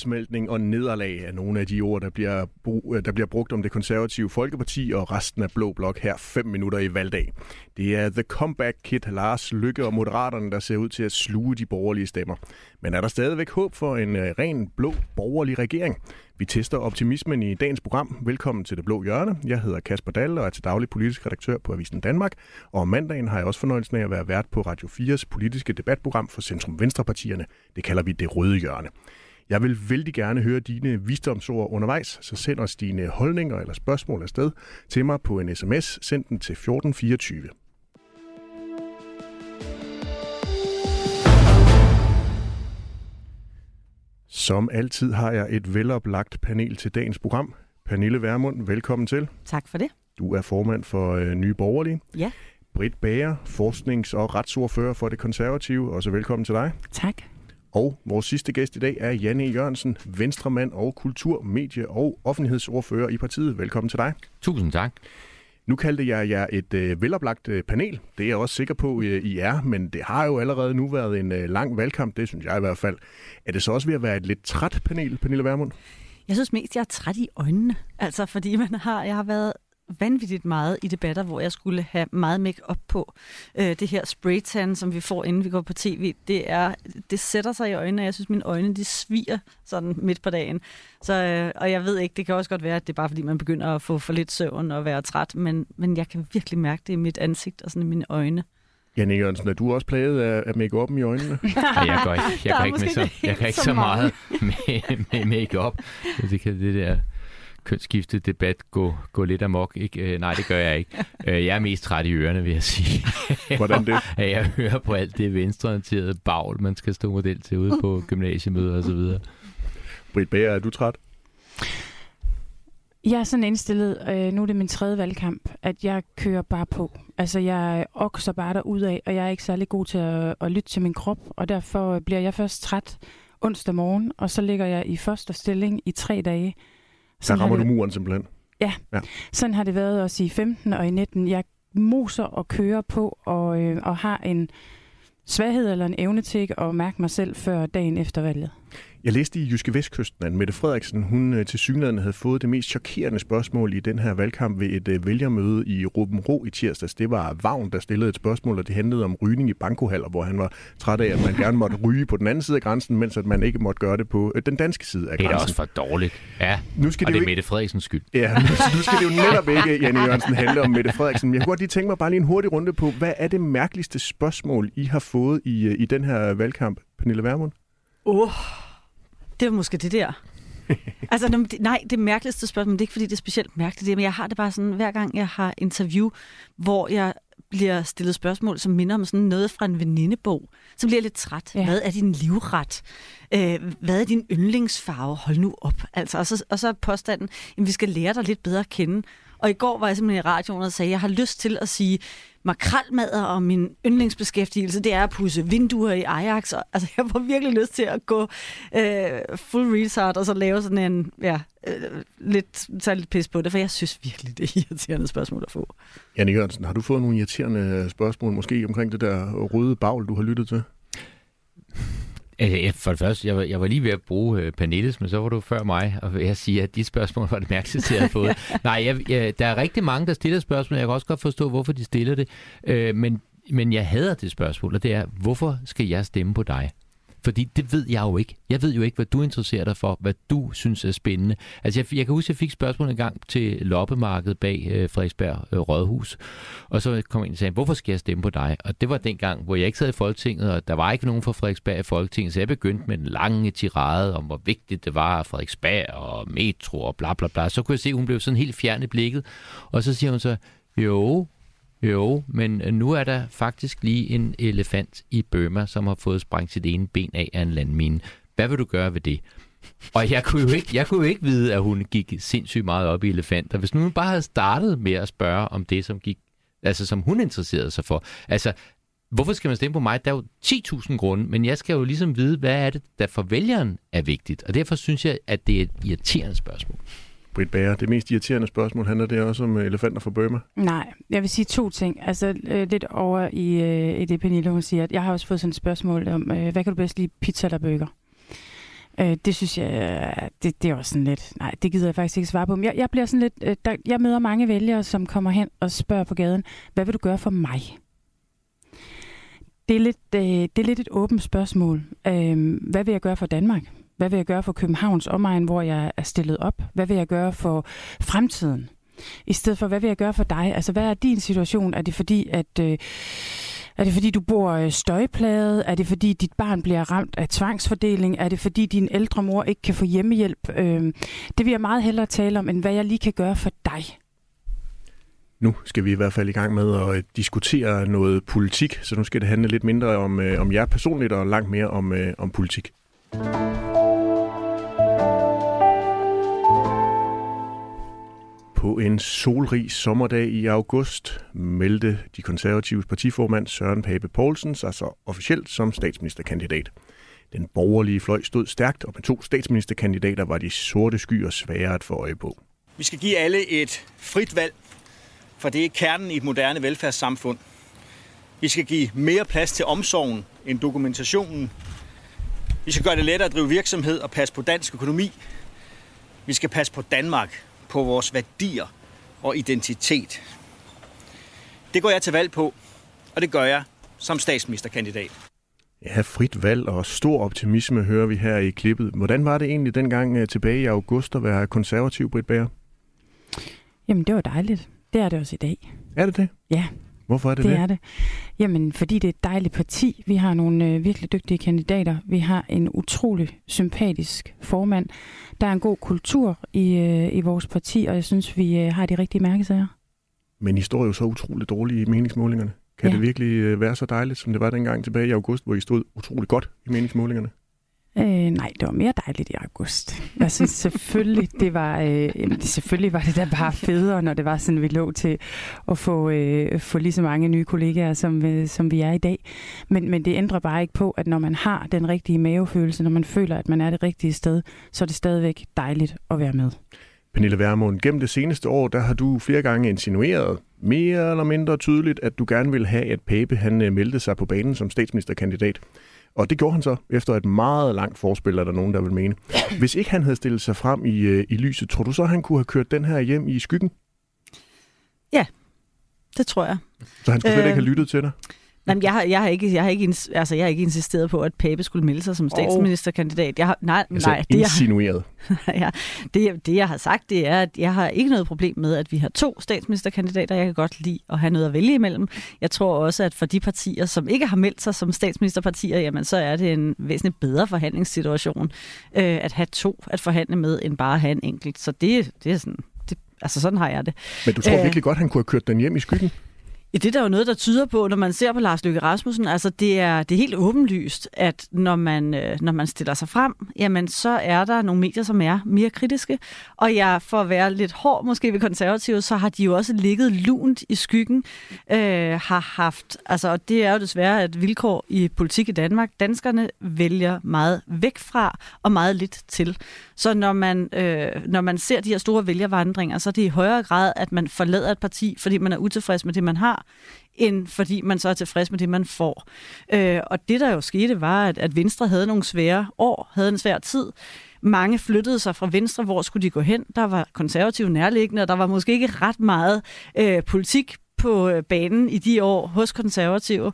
Nedsmeltning og nederlag er nogle af de ord, der bliver, øh, der bliver brugt om det konservative Folkeparti og resten af Blå Blok her fem minutter i valgdag. Det er The Comeback Kid Lars Lykke og Moderaterne, der ser ud til at sluge de borgerlige stemmer. Men er der stadigvæk håb for en øh, ren blå borgerlig regering? Vi tester optimismen i dagens program. Velkommen til Det Blå Hjørne. Jeg hedder Kasper Dahl og er til daglig politisk redaktør på Avisen Danmark. Og om mandagen har jeg også fornøjelsen af at være vært på Radio 4's politiske debatprogram for Centrum Venstrepartierne. Det kalder vi Det Røde Hjørne. Jeg vil vældig gerne høre dine visdomsord undervejs, så send os dine holdninger eller spørgsmål afsted til mig på en sms. Send den til 1424. Som altid har jeg et veloplagt panel til dagens program. Pernille Værmund, velkommen til. Tak for det. Du er formand for øh, Nye Borgerlige. Ja. Britt Bager, forsknings- og retsordfører for det konservative. Også velkommen til dig. Tak. Og vores sidste gæst i dag er Janne Jørgensen, venstremand og kultur-, medie- og offentlighedsordfører i partiet. Velkommen til dig. Tusind tak. Nu kaldte jeg jer et øh, veloplagt øh, panel. Det er jeg også sikker på, øh, I er, men det har jo allerede nu været en øh, lang valgkamp, det synes jeg i hvert fald. Er det så også ved at være et lidt træt panel, Pernille Vermund? Jeg synes mest, jeg er træt i øjnene. Altså, fordi man har, jeg har været vanvittigt meget i debatter, hvor jeg skulle have meget make op på. Øh, det her spraytan, som vi får, inden vi går på tv, det, er, det sætter sig i øjnene, og jeg synes, mine øjne de sviger sådan midt på dagen. Så, øh, og jeg ved ikke, det kan også godt være, at det er bare fordi, man begynder at få for lidt søvn og være træt, men, men jeg kan virkelig mærke det i mit ansigt og sådan i mine øjne. Janne Jørgensen, er du også plaget af, af make-up'en i øjnene? Nej, jeg går ikke, jeg går ikke, med så, jeg kan ikke så meget med, med make-up. Det kan det der kønsskifte debat gå, gå lidt amok. Ikke? Øh, nej, det gør jeg ikke. Øh, jeg er mest træt i ørerne, vil jeg sige. Hvordan det? At jeg hører på alt det venstreorienterede bagl, man skal stå model til ude på gymnasiemøder og så videre. Britt Bager, er du træt? Jeg er sådan indstillet, øh, nu er det min tredje valgkamp, at jeg kører bare på. Altså, jeg okser bare derud af, og jeg er ikke særlig god til at, at lytte til min krop, og derfor bliver jeg først træt onsdag morgen, og så ligger jeg i første stilling i tre dage. Så rammer det... du muren simpelthen? Ja. ja, sådan har det været også i 15 og i 19. Jeg moser og kører på, og, øh, og har en svaghed eller en evne til ikke at mærke mig selv før dagen efter valget. Jeg læste i Jyske Vestkysten, at Mette Frederiksen hun øh, til synligheden havde fået det mest chokerende spørgsmål i den her valgkamp ved et øh, vælgermøde i Ruben Ro i tirsdags. Det var Vagn, der stillede et spørgsmål, og det handlede om rygning i bankohaller, hvor han var træt af, at man gerne måtte ryge på den anden side af grænsen, mens at man ikke måtte gøre det på øh, den danske side af grænsen. Det er også for dårligt. Ja, nu skal og det, det er Mette Frederiksens skyld. Ja, nu, nu skal det jo netop ikke, Janne Jørgensen, handle om Mette Frederiksen. Jeg kunne godt lige tænke mig bare lige en hurtig runde på, hvad er det mærkeligste spørgsmål, I har fået i, i den her valgkamp, Pernille Vermund? Åh, oh det var måske det der. altså, nej, det mærkeligste spørgsmål, men det er ikke, fordi det er specielt mærkeligt, men jeg har det bare sådan, hver gang jeg har interview, hvor jeg bliver stillet spørgsmål, som minder om sådan noget fra en venindebog, så bliver jeg lidt træt. Ja. Hvad er din livret? Øh, hvad er din yndlingsfarve? Hold nu op. Altså, og, så, og så er påstanden, at vi skal lære dig lidt bedre at kende. Og i går var jeg simpelthen i radioen og sagde, at jeg har lyst til at sige, makralmadder og min yndlingsbeskæftigelse, det er at pusse vinduer i Ajax. Og, altså, jeg får virkelig lyst til at gå øh, full retard og så lave sådan en, ja, øh, lidt, tage lidt pis på det, for jeg synes virkelig, det er irriterende spørgsmål at få. Janne Jørgensen, har du fået nogle irriterende spørgsmål måske omkring det der røde bagl, du har lyttet til? For det første, jeg var, jeg var lige ved at bruge uh, Pernilles, men så var du før mig, og jeg siger, at de spørgsmål var det mærkeligste, jeg har fået. Nej, jeg, jeg, der er rigtig mange, der stiller spørgsmål, jeg kan også godt forstå, hvorfor de stiller det, uh, men, men jeg hader det spørgsmål, og det er, hvorfor skal jeg stemme på dig? Fordi det ved jeg jo ikke. Jeg ved jo ikke, hvad du interesserer dig for, hvad du synes er spændende. Altså, jeg, jeg kan huske, at jeg fik spørgsmål en gang til loppemarkedet bag øh, Frederiksberg øh, Rådhus. Og så kom jeg ind og sagde, hvorfor skal jeg stemme på dig? Og det var den gang, hvor jeg ikke sad i Folketinget, og der var ikke nogen fra Frederiksberg i Folketinget, så jeg begyndte med en lang tirade om, hvor vigtigt det var, Frederiksberg og metro og bla bla bla. Så kunne jeg se, at hun blev sådan helt fjern i blikket. Og så siger hun så, jo, jo, men øh, nu er der faktisk lige en elefant i Burma, som har fået sprængt sit ene ben af af en landmine. Hvad vil du gøre ved det? Og jeg kunne, jo ikke, jeg kunne jo ikke vide, at hun gik sindssygt meget op i elefanter. Hvis nu hun bare havde startet med at spørge om det, som, gik, altså, som hun interesserede sig for. Altså, hvorfor skal man stemme på mig? Der er jo 10.000 grunde, men jeg skal jo ligesom vide, hvad er det, der for vælgeren er vigtigt. Og derfor synes jeg, at det er et irriterende spørgsmål. Britt Bager, det mest irriterende spørgsmål, handler det også om øh, elefanter fra Burma? Nej, jeg vil sige to ting. Altså øh, lidt over i, øh, i det, Pernille hun siger, at jeg har også fået sådan et spørgsmål om, øh, hvad kan du bedst lide, pizza eller burger? Øh, det synes jeg, det, det er også sådan lidt, nej, det gider jeg faktisk ikke svare på. Men jeg, jeg bliver sådan lidt, øh, der, jeg møder mange vælgere, som kommer hen og spørger på gaden, hvad vil du gøre for mig? Det er lidt, øh, det er lidt et åbent spørgsmål. Øh, hvad vil jeg gøre for Danmark? Hvad vil jeg gøre for Københavns omegn, hvor jeg er stillet op? Hvad vil jeg gøre for fremtiden? I stedet for, hvad vil jeg gøre for dig? Altså, hvad er din situation? Er det fordi, at... Øh, er det fordi, du bor øh, støjpladet? Er det fordi, dit barn bliver ramt af tvangsfordeling? Er det fordi, din ældre mor ikke kan få hjemmehjælp? Øh, det vil jeg meget hellere tale om, end hvad jeg lige kan gøre for dig. Nu skal vi i hvert fald i gang med at øh, diskutere noget politik, så nu skal det handle lidt mindre om, øh, om jer personligt og langt mere om, øh, om politik. På en solrig sommerdag i august meldte de konservatives partiformand Søren Pape Poulsen sig så officielt som statsministerkandidat. Den borgerlige fløj stod stærkt, og med to statsministerkandidater var de sorte skyer svære at få øje på. Vi skal give alle et frit valg, for det er kernen i et moderne velfærdssamfund. Vi skal give mere plads til omsorgen end dokumentationen. Vi skal gøre det lettere at drive virksomhed og passe på dansk økonomi. Vi skal passe på Danmark, på vores værdier og identitet. Det går jeg til valg på, og det gør jeg som statsministerkandidat. Ja, frit valg og stor optimisme hører vi her i klippet. Hvordan var det egentlig dengang øh, tilbage i august at være konservativ, Britt Bager? Jamen, det var dejligt. Det er det også i dag. Er det det? Ja, Hvorfor er det det, det? er det. Jamen, fordi det er et dejligt parti. Vi har nogle øh, virkelig dygtige kandidater. Vi har en utrolig sympatisk formand. Der er en god kultur i, øh, i vores parti, og jeg synes, vi øh, har de rigtige mærkesager. Men I står jo så utroligt dårligt i meningsmålingerne. Kan Ja. det virkelig øh, være så dejligt, som det var dengang tilbage i august, hvor I stod utroligt godt i meningsmålingerne? Øh, nej, det var mere dejligt i august. Jeg synes selvfølgelig, det var, øh, jamen, selvfølgelig var det da bare federe, når det var sådan, vi lå til at få, øh, få lige så mange nye kollegaer, som, øh, som vi er i dag. Men, men det ændrer bare ikke på, at når man har den rigtige mavefølelse, når man føler, at man er det rigtige sted, så er det stadigvæk dejligt at være med. Pernille Vermund, gennem det seneste år, der har du flere gange insinueret, mere eller mindre tydeligt, at du gerne vil have, at Pape han øh, meldte sig på banen som statsministerkandidat. Og det gjorde han så efter et meget langt forspil, er der nogen, der vil mene. Hvis ikke han havde stillet sig frem i, øh, i lyset, tror du så, han kunne have kørt den her hjem i skyggen? Det tror jeg. Så han skulle slet Øh, ikke have lyttet til dig? Nej, men jeg har, jeg har ikke, jeg har ikke, altså, jeg har ikke insisteret på, at Pape skulle melde sig som statsministerkandidat. Jeg har, nej, Altså, nej, det jeg, insinueret. ja, det, det jeg har sagt, det er, at jeg har ikke noget problem med, at vi har to statsministerkandidater. Jeg kan godt lide at have noget at vælge imellem. Jeg tror også, at for de partier, som ikke har meldt sig som statsministerpartier, jamen, så er det en væsentligt bedre forhandlingssituation øh, at have to at forhandle med, end bare at have en enkelt. Så det, det er sådan, det, altså sådan har jeg det. Men du tror Øh. virkelig godt, han kunne have kørt den hjem i skyggen? Ja, det er der jo noget, der tyder på, når man ser på Lars Løkke Rasmussen. Altså, det er, det er helt åbenlyst, at når man, øh, når man stiller sig frem, jamen, så er der nogle medier, som er mere kritiske. Og jeg, for at være lidt hård måske ved konservative, så har de jo også ligget lunt i skyggen. Øh, har haft, altså, og det er jo desværre et vilkår i politik i Danmark. Danskerne vælger meget væk fra og meget lidt til. Så når man, øh, når man ser de her store vælgervandringer, så er det i højere grad, at man forlader et parti, fordi man er utilfreds med det, man har, end fordi man så er tilfreds med det, man får. Øh, og det, der jo skete, var, at, at Venstre havde nogle svære år, havde en svær tid. Mange flyttede sig fra Venstre. Hvor skulle de gå hen? Der var konservative nærliggende, og der var måske ikke ret meget øh, politik på øh, banen i de år hos konservative.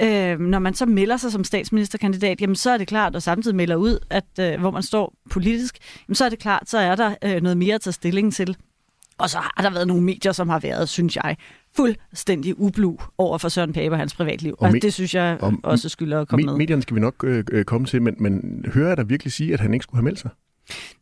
Øh, når man så melder sig som statsministerkandidat, jamen så er det klart, og samtidig melder ud, at øh, hvor man står politisk, jamen så er det klart, så er der øh, noget mere at tage stilling til. Og så har der været nogle medier, som har været, synes jeg, fuldstændig ublu over for Søren Pape og hans privatliv. Og Og, me- det synes jeg og også skylder at komme Me- med. medierne skal vi nok øh, øh, komme til, men, men hører jeg dig virkelig sige, at han ikke skulle have meldt sig?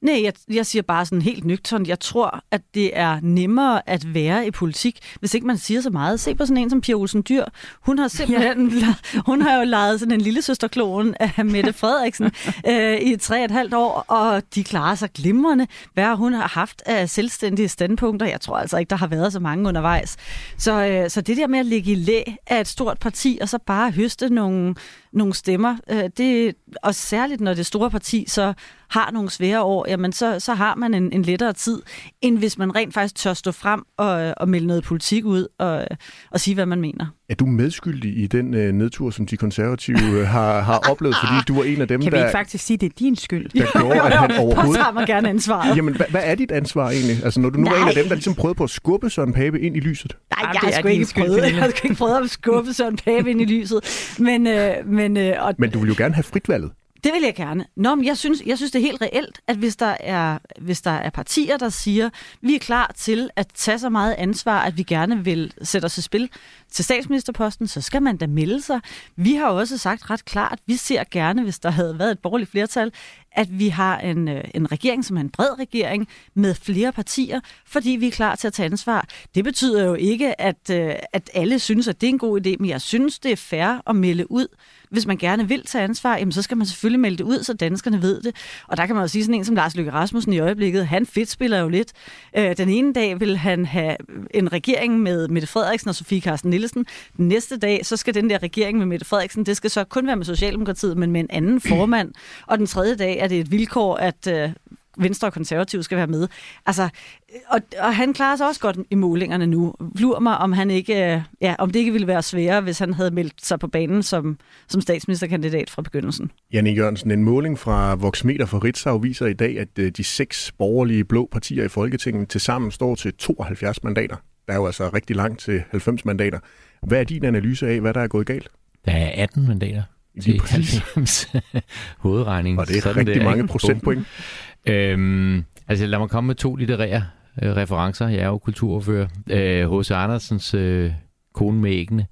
Nej, jeg, jeg siger bare sådan helt nøgtern. Jeg tror, at det er nemmere at være i politik, hvis ikke man siger så meget. Se på sådan en som Pia Olsen Dyr. Hun har simpelthen ja. hun har jo lejet sådan en lille søsterklon af Mette Frederiksen øh, i tre og et halvt år, og de klarer sig glimrende. Hvad hun har haft af selvstændige standpunkter, jeg tror altså ikke, der har været så mange undervejs. Så, øh, så det der med at ligge i læ af et stort parti, og så bare høste nogle, nogle stemmer, øh, det, og særligt når det store parti så har nogle svære år, jamen så, så har man en, en lettere tid, end hvis man rent faktisk tør stå frem og, og melde noget politik ud og, og sige, hvad man mener. Er du medskyldig i den øh, nedtur, som de konservative øh, har, har oplevet, fordi du var en af dem, Kan vi der, ikke faktisk sige, at det er din skyld? der gjorde, at han overhovedet... Påtager mig gerne ansvaret. Jamen, hvad, hvad er dit ansvar egentlig? Altså, når du nu var en af dem, der ligesom prøvede på at skubbe Søren Pape ind i lyset. Nej, jeg har er sgu din ikke skyld, prøvet, jeg har sgu ikke prøvet at skubbe Søren Pape ind i lyset. Men, øh, men, øh, og, Men du vil jo gerne have fritvalget. Det vil jeg gerne. Nå, men jeg synes, jeg synes, det er helt reelt, at hvis der, er, hvis der er partier, der siger, vi er klar til at tage så meget ansvar, at vi gerne vil sætte os i spil til statsministerposten, så skal man da melde sig. Vi har også sagt ret klart, vi ser gerne, hvis der havde været et borgerligt flertal, at vi har en, øh, en regering, som er en bred regering, med flere partier, fordi vi er klar til at tage ansvar. Det betyder jo ikke, at, øh, at alle synes, at det er en god idé, men jeg synes, det er fair at melde ud. Hvis man gerne vil tage ansvar, jamen, så skal man selvfølgelig melde det ud, så danskerne ved det. Og der kan man jo sige sådan en som Lars Løkke Rasmussen i øjeblikket, han fedt spiller jo lidt. Øh, den ene dag vil han have en regering med Mette Frederiksen og Sofie Carsten Nielsen. Den næste dag, så skal den der regering med Mette Frederiksen, det skal så kun være med Socialdemokratiet, men med en anden formand. Og den tredje dag er det et vilkår, at øh, Venstre og Konservative skal være med. Altså, og, og han klarer sig også godt i målingerne nu. Lur mig, om, han ikke, øh, ja, om det ikke ville være sværere, hvis han havde meldt sig på banen som, som statsministerkandidat fra begyndelsen. Janne Jørgensen, en måling fra Voxmeter for Ritzau viser i dag, at øh, de seks borgerlige blå partier i Folketinget til sammen står til 72 mandater. Der er jo altså rigtig langt til 90 mandater. Hvad er din analyse af, hvad der er gået galt? Der er 18 mandater til præcis. 90 hovedregning. Og det er Sådan rigtig der, mange ikke? procentpoint. Øhm, altså lad mig komme med to litterære øh, referencer. Jeg er jo kulturordfører. Øh, H.C. Andersens øh, Kone med æggene.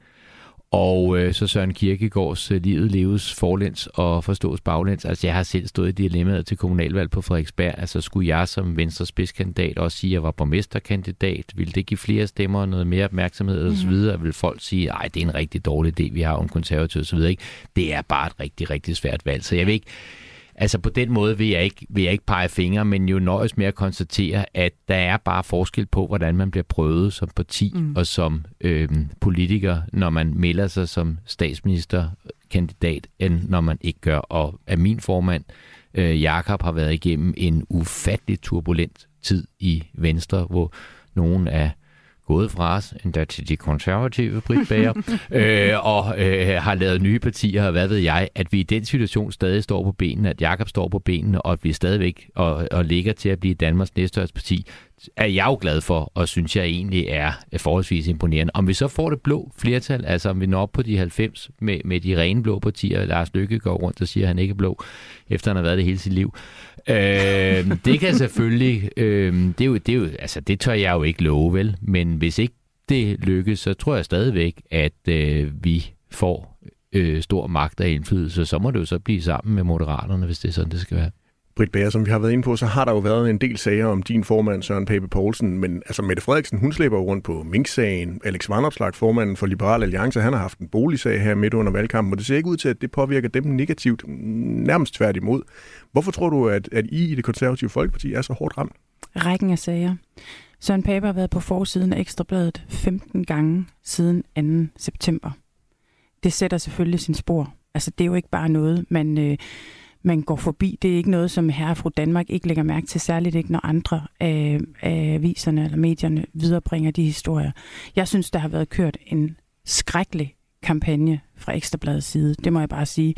Og øh, så Søren Kierkegaards øh, Livet leves forlæns og forstås baglæns. Altså jeg har selv stået i dilemmaet til kommunalvalg på Frederiksberg. Altså skulle jeg som Venstres spidskandidat også sige, at jeg var borgmesterkandidat? Vil det give flere stemmer, noget mere opmærksomhed osv.? Mm. Vil folk sige, at det er en rigtig dårlig idé, vi har om konservativ osv.? Ikke? Det er bare et rigtig, rigtig svært valg. Så jeg vil ikke, Altså på den måde vil jeg, ikke, vil jeg ikke pege fingre, men jo nøjes med at konstatere, at der er bare forskel på, hvordan man bliver prøvet som parti mm. og som øh, politiker, når man melder sig som statsministerkandidat, end når man ikke gør. Og af min formand, øh, Jakob, har været igennem en ufattelig turbulent tid i Venstre, hvor nogen er gået fra os, endda til de konservative Britt Bager, øh, og øh, har lavet nye partier, og hvad ved jeg, at vi i den situation stadig står på benene, at Jakob står på benene, og at vi stadigvæk og, og ligger til at blive Danmarks næststørste parti, er jeg jo glad for, og synes jeg egentlig er forholdsvis imponerende. Om vi så får det blå flertal, altså om vi når op på de 90 med, med de rene blå partier, Lars Lykke går rundt og siger, at han ikke er blå, efter han har været det hele sit liv. Øh, det kan selvfølgelig, øh, det, er jo, det, er jo, altså, det tør jeg jo ikke love, vel? Men hvis ikke det lykkes, så tror jeg stadigvæk, at øh, vi får øh, stor magt og indflydelse. Så må det jo så blive sammen med moderaterne, hvis det er sådan, det skal være. Britt Bager, som vi har været inde på, så har der jo været en del sager om din formand, Søren Pape Poulsen, men altså Mette Frederiksen, hun slæber jo rundt på Mink-sagen. Alex Vandopslag, formanden for Liberal Alliance, han har haft en boligsag her midt under valgkampen, og det ser ikke ud til, at det påvirker dem negativt, nærmest tværtimod. Hvorfor tror du, at, at I i det konservative Folkeparti er så hårdt ramt? Rækken af sager. Søren Pape har været på forsiden af Ekstrabladet 15 gange siden 2. september. Det sætter selvfølgelig sin spor. Altså, det er jo ikke bare noget, man, øh, man går forbi. Det er ikke noget, som herre og fru Danmark ikke lægger mærke til, særligt ikke, når andre af, af aviserne eller medierne viderebringer de historier. Jeg synes, der har været kørt en skrækkelig kampagne fra Ekstrabladets side, det må jeg bare sige.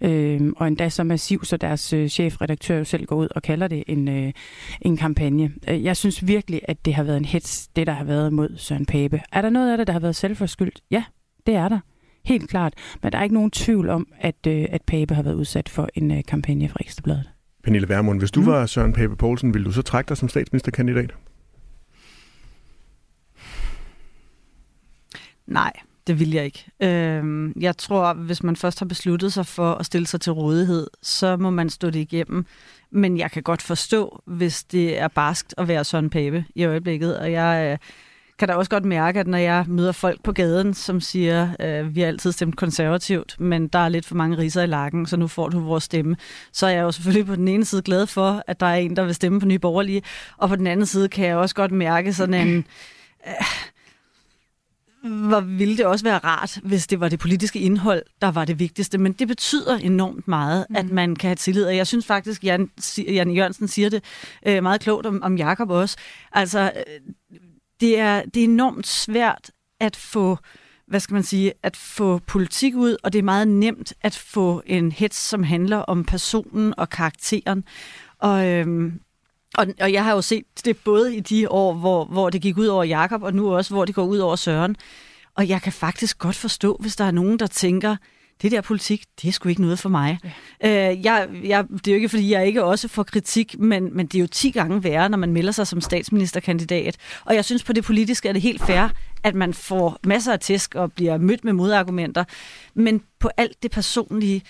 Øh, og endda så massiv, så deres øh, chefredaktør jo selv går ud og kalder det en, øh, en kampagne. Øh, jeg synes virkelig, at det har været en hets, det der har været mod Søren Pape. Er der noget af det, der har været selvforskyldt? Ja, det er der. Helt klart. Men der er ikke nogen tvivl om, at, øh, at Pape har været udsat for en øh, kampagne fra Ekstrabladet. Pernille Vermund, hvis du Mm. var Søren Pape Poulsen, ville du så trække dig som statsministerkandidat? Nej, det vil jeg ikke. Øhm, jeg tror, hvis man først har besluttet sig for at stille sig til rådighed, så må man stå det igennem. Men jeg kan godt forstå, hvis det er barskt at være Søren Pape i øjeblikket. Og jeg øh, kan da også godt mærke, at når jeg møder folk på gaden, som siger, øh, vi har altid stemt konservativt, men der er lidt for mange riser i lakken, så nu får du vores stemme. Så er jeg jo selvfølgelig på den ene side glad for, at der er en, der vil stemme på Nye Borgerlige, og på den anden side kan jeg også godt mærke sådan en... Øh, hvor ville det også være rart, hvis det var det politiske indhold, der var det vigtigste. Men det betyder enormt meget, mm. at man kan have tillid. Og jeg synes faktisk, Jan, Jan Jørgensen siger det øh, meget klogt om, om Jakob også. Altså, øh, det er, det er enormt svært at få hvad skal man sige, at få politik ud, og det er meget nemt at få en hets, som handler om personen og karakteren. Og, øhm, og, og jeg har jo set det både i de år, hvor, hvor det gik ud over Jakob, og nu også, hvor det går ud over Søren. Og jeg kan faktisk godt forstå, hvis der er nogen, der tænker, det der politik, det er sgu ikke noget for mig. Ja. Øh, jeg, jeg, det er jo ikke, fordi jeg ikke også får kritik, men, men det er jo 10 gange værre, når man melder sig som statsministerkandidat. Og jeg synes på det politiske er det helt fair, at man får masser af tæsk og bliver mødt med modargumenter. Men på alt det personlige,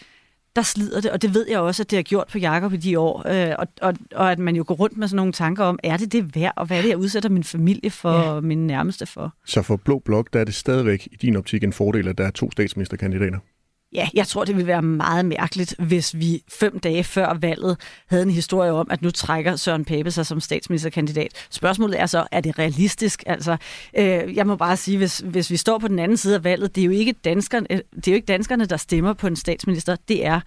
der slider det, og det ved jeg også, at det har gjort på Jakob i de år, øh, og, og, og at man jo går rundt med sådan nogle tanker om, er det det værd, og hvad er det, jeg udsætter min familie for, ja. og min nærmeste for? Så for Blå Blok, der er det stadigvæk i din optik en fordel, at der er to statsministerkandidater? Ja, jeg tror, det ville være meget mærkeligt, hvis vi fem dage før valget havde en historie om, at nu trækker Søren Pape sig som statsministerkandidat. Spørgsmålet er så, er det realistisk? Altså, øh, jeg må bare sige, hvis, hvis vi står på den anden side af valget, det er jo ikke danskerne, øh, det er jo ikke danskerne der stemmer på en statsminister. Det er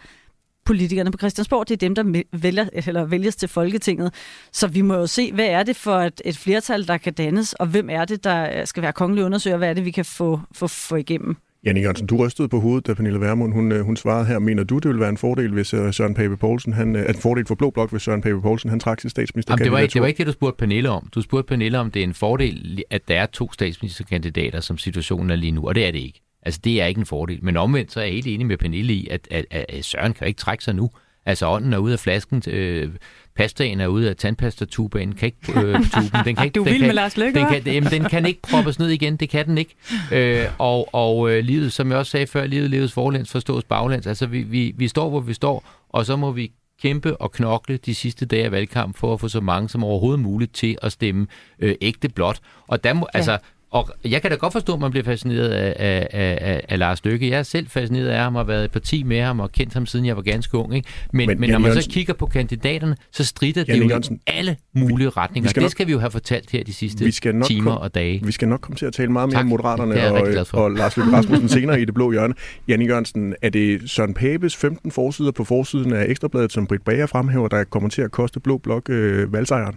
politikerne på Christiansborg, det er dem, der vælger, eller vælges til Folketinget. Så vi må jo se, hvad er det for et, et flertal, der kan dannes, og hvem er det, der skal være kongelig undersøger, hvad er det, vi kan få, få, få igennem. Janne Jørgensen, du rystede på hovedet, da Pernille Vermund hun, øh, hun svarede her. Mener du, det ville være en fordel, hvis øh, Søren Pape Poulsen, han, øh, en fordel for Blå Blok, hvis Søren Pape Poulsen han trak sin statsminister? Jamen, det, var ikke, det var ikke det, du spurgte Pernille om. Du spurgte Pernille, om det er en fordel, at der er to statsministerkandidater, som situationen er lige nu, og det er det ikke. Altså, det er ikke en fordel. Men omvendt, så er jeg helt enig med Pernille i, at, at, at Søren kan ikke trække sig nu. Altså, ånden er ude af flasken. Øh, pastaen er ude af tandpastatuben, kan ikke, øh, tuben. Den kan ikke, du vil med Lars Løkke, den kan, jamen, den kan ikke proppes ned igen, det kan den ikke. Øh, og og øh, livet, som jeg også sagde før, livet leves forlæns, forstås baglæns. Altså, vi, vi, vi står, hvor vi står, og så må vi kæmpe og knokle de sidste dage af valgkamp for at få så mange som overhovedet muligt til at stemme øh, ægte blot. Og der må, ja. altså, og jeg kan da godt forstå, at man bliver fascineret af, af, af, af Lars Løkke. Jeg er selv fascineret af ham og har været i parti med ham og kendt ham siden jeg var ganske ung. Ikke? Men, men, men når man Jørgensen, så kigger på kandidaterne, så strider det jo Jørgensen, i alle mulige retninger. Skal det nok, skal vi jo have fortalt her de sidste vi skal nok timer kom, og dage. Vi skal nok komme til at tale meget mere om Moderaterne og, og Lars Løkke Rasmussen senere i det blå hjørne. Janne Jørgensen, er det Søren Papes 15 forsider på forsiden af Ekstrabladet, som Britt Bager fremhæver, der kommer til at koste Blå Blok øh, valgsejren?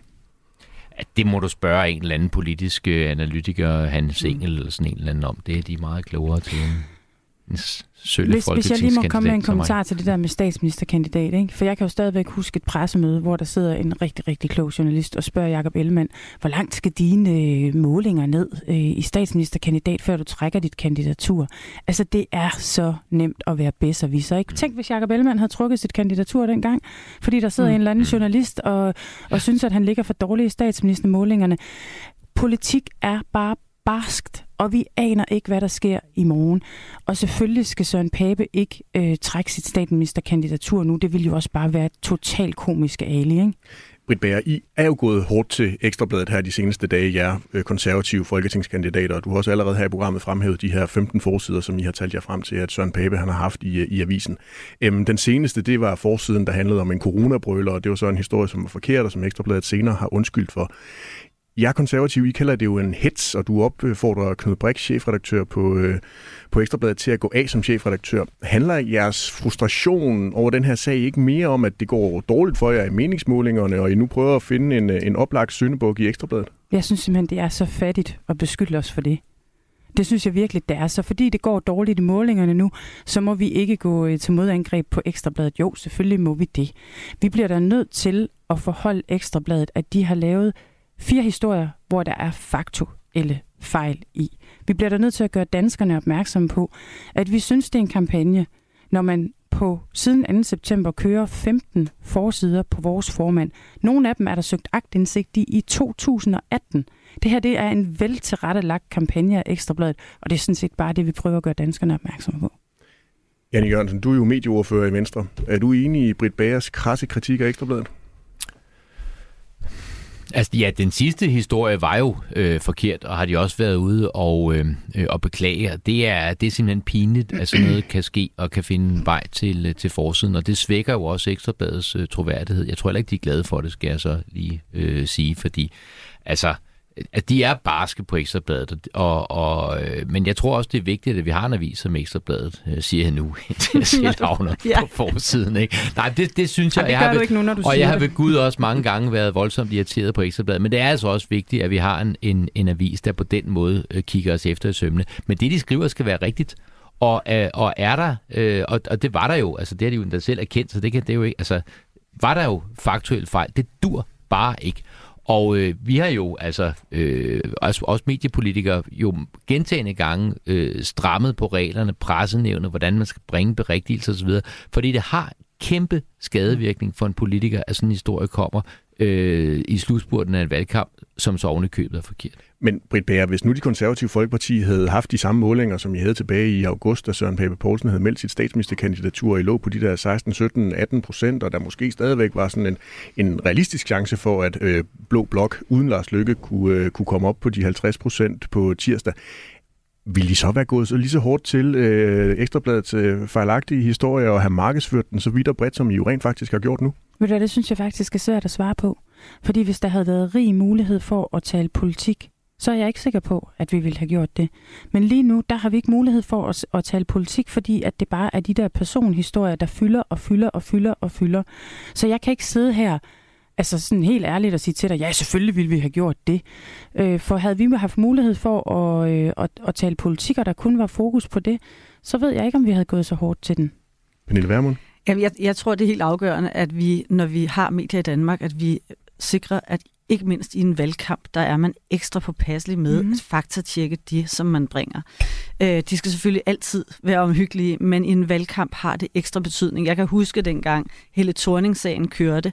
At det må du spørge en eller anden politisk øh, analytiker, Hans Engel eller sådan en eller anden om. Det er de meget klogere til en sølle hvis, hvis jeg lige må komme med en kommentar til det der med statsministerkandidat, ikke? for jeg kan jo stadigvæk huske et pressemøde, hvor der sidder en rigtig, rigtig klog journalist og spørger Jacob Ellemann, hvor langt skal dine øh, målinger ned øh, i statsministerkandidat, før du trækker dit kandidatur? Altså, det er så nemt at være bedre viser, ikke? Tænk, hvis Jacob Ellemann havde trukket sit kandidatur dengang, fordi der sidder mm. en eller anden journalist og, og synes, at han ligger for dårligt i statsministermålingerne. Politik er bare barskt, og vi aner ikke, hvad der sker i morgen. Og selvfølgelig skal Søren Pape ikke øh, trække sit statsministerkandidatur nu. Det vil jo også bare være totalt komisk ali, ikke? Britt Bager, I er jo gået hårdt til Ekstrabladet her de seneste dage, jer øh, konservative folketingskandidater. Du har også allerede her i programmet fremhævet de her 15 forsider, som I har talt jer frem til, at Søren Pape han har haft i, øh, i avisen. Øhm, den seneste, det var forsiden, der handlede om en coronabrøler, og det var så en historie, som var forkert, og som Ekstrabladet senere har undskyldt for. Jeg er konservativ, I kalder det jo en hets, og du opfordrer Knud Brix, chefredaktør på, øh, på Ekstrabladet, til at gå af som chefredaktør. Handler jeres frustration over den her sag ikke mere om, at det går dårligt for jer i meningsmålingerne, og I nu prøver at finde en, øh, en oplagt syndebuk i Ekstrabladet? Jeg synes simpelthen, det er så fattigt at beskylde os for det. Det synes jeg virkelig, det er. Så fordi det går dårligt i målingerne nu, så må vi ikke gå øh, til modangreb på Ekstrabladet. Jo, selvfølgelig må vi det. Vi bliver da nødt til at forholde Ekstrabladet, at de har lavet Fire historier, hvor der er faktuelle fejl i. Vi bliver da nødt til at gøre danskerne opmærksomme på, at vi synes, det er en kampagne, når man på siden 2. september kører 15 forsider på vores formand. Nogle af dem er der søgt agtindsigt i i 2018. Det her det er en veltilrettelagt kampagne af Ekstrabladet, og det er sådan set bare det, vi prøver at gøre danskerne opmærksomme på. Janne Jørgensen, du er jo medieordfører i Venstre. Er du enig i Britt Bagers krasse kritik af Ekstrabladet? Altså ja, den sidste historie var jo øh, forkert, og har de også været ude og, øh, øh og beklage. Det er, det er simpelthen pinligt, at sådan noget kan ske og kan finde vej til, øh, til forsiden, og det svækker jo også Ekstrabladets øh, troværdighed. Jeg tror heller ikke, de er glade for det, skal jeg så lige øh, sige, fordi altså at de er barske på Ekstrabladet, og, og, øh, men jeg tror også, det er vigtigt, at vi har en avis som Ekstrabladet, øh, siger jeg nu, indtil jeg siger navnet ja. på forsiden. Ikke? Nej, det, det synes jeg. Ej, det jeg har du ved, ikke nu, når du og jeg har ved Gud også mange gange været voldsomt irriteret på Ekstrabladet, men det er altså også vigtigt, at vi har en, en, en avis, der på den måde øh, kigger os efter i sømne. Men det, de skriver, skal være rigtigt. Og, øh, og er der, øh, og, og det var der jo, altså det har de jo endda selv erkendt, så det kan det jo ikke, altså var der jo faktuelt fejl. Det dur bare ikke. Og øh, vi har jo, altså øh, også, også mediepolitikere, jo gentagende gange øh, strammet på reglerne, pressenævnet, hvordan man skal bringe berigtigelse osv., fordi det har kæmpe skadevirkning for en politiker, at sådan en historie kommer øh, i slutspurten af en valgkamp, som så ovenikøbet købet er forkert. Men Britt Bager, hvis nu de konservative folkeparti havde haft de samme målinger, som I havde tilbage i august, da Søren Pape Poulsen havde meldt sit statsministerkandidatur, og I lå på de der 16, 17, 18 procent, og der måske stadigvæk var sådan en, en realistisk chance for, at øh, Blå Blok uden Lars Lykke kunne, øh, kunne komme op på de 50 procent på tirsdag. Vil de så være gået så lige så hårdt til øh, Ekstrabladets øh, fejlagtige historie og have markedsført den så vidt og bredt, som I jo rent faktisk har gjort nu? Ved du det synes jeg faktisk er svært at svare på. Fordi hvis der havde været rig mulighed for at tale politik, så er jeg ikke sikker på, at vi ville have gjort det. Men lige nu, der har vi ikke mulighed for at, at tale politik, fordi at det bare er de der personhistorier, der fylder og fylder og fylder og fylder. Så jeg kan ikke sidde her altså sådan helt ærligt og sige til dig, ja, selvfølgelig ville vi have gjort det. Øh, for havde vi haft mulighed for at, øh, at, at tale politik, og der kun var fokus på det, så ved jeg ikke, om vi havde gået så hårdt til den. Pernille Vermund? Jamen, jeg, jeg tror, det er helt afgørende, at vi, når vi har medier i Danmark, at vi sikrer, at ikke mindst i en valgkamp, der er man ekstra påpasselig med mm. at faktatjekke de, som man bringer. Øh, de skal selvfølgelig altid være omhyggelige, men i en valgkamp har det ekstra betydning. Jeg kan huske dengang Helle Thorning-sagen kørte.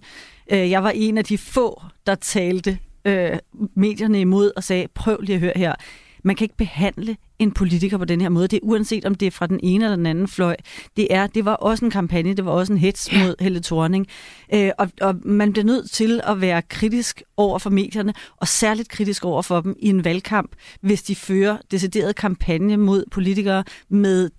Øh, jeg var en af de få, der talte øh, medierne imod og sagde, prøv lige at høre her. Man kan ikke behandle en politiker på den her måde. Det er uanset om det er fra den ene eller den anden fløj. Det, er, det var også en kampagne, det var også en hets mod Helle Thorning. Øh, og, og man bliver nødt til at være kritisk over for medierne, og særligt kritisk over for dem i en valgkamp, hvis de fører decideret kampagne mod politikere med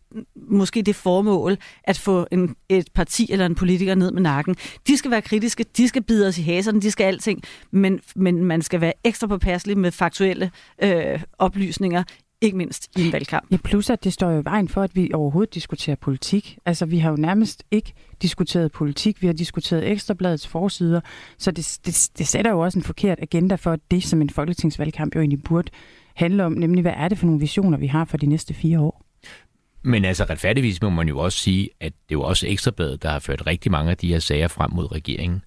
måske det formål at få en, et parti eller en politiker ned med nakken. De skal være kritiske, de skal bide os i haserne, de skal alting, men, men man skal være ekstra påpasselig med faktuelle øh, oplysninger, ikke mindst i en valgkamp. Ja, plus at det står jo i vejen for, at vi overhovedet diskuterer politik. Altså, vi har jo nærmest ikke diskuteret politik. Vi har diskuteret Ekstrabladets forsider. Så det, det, det sætter jo også en forkert agenda for det, som en folketingsvalgkamp jo egentlig burde handle om. Nemlig, hvad er det for nogle visioner, vi har for de næste fire år? Men altså retfærdigvis må man jo også sige, at det er jo også Ekstrabladet, der har ført rigtig mange af de her sager frem mod regeringen.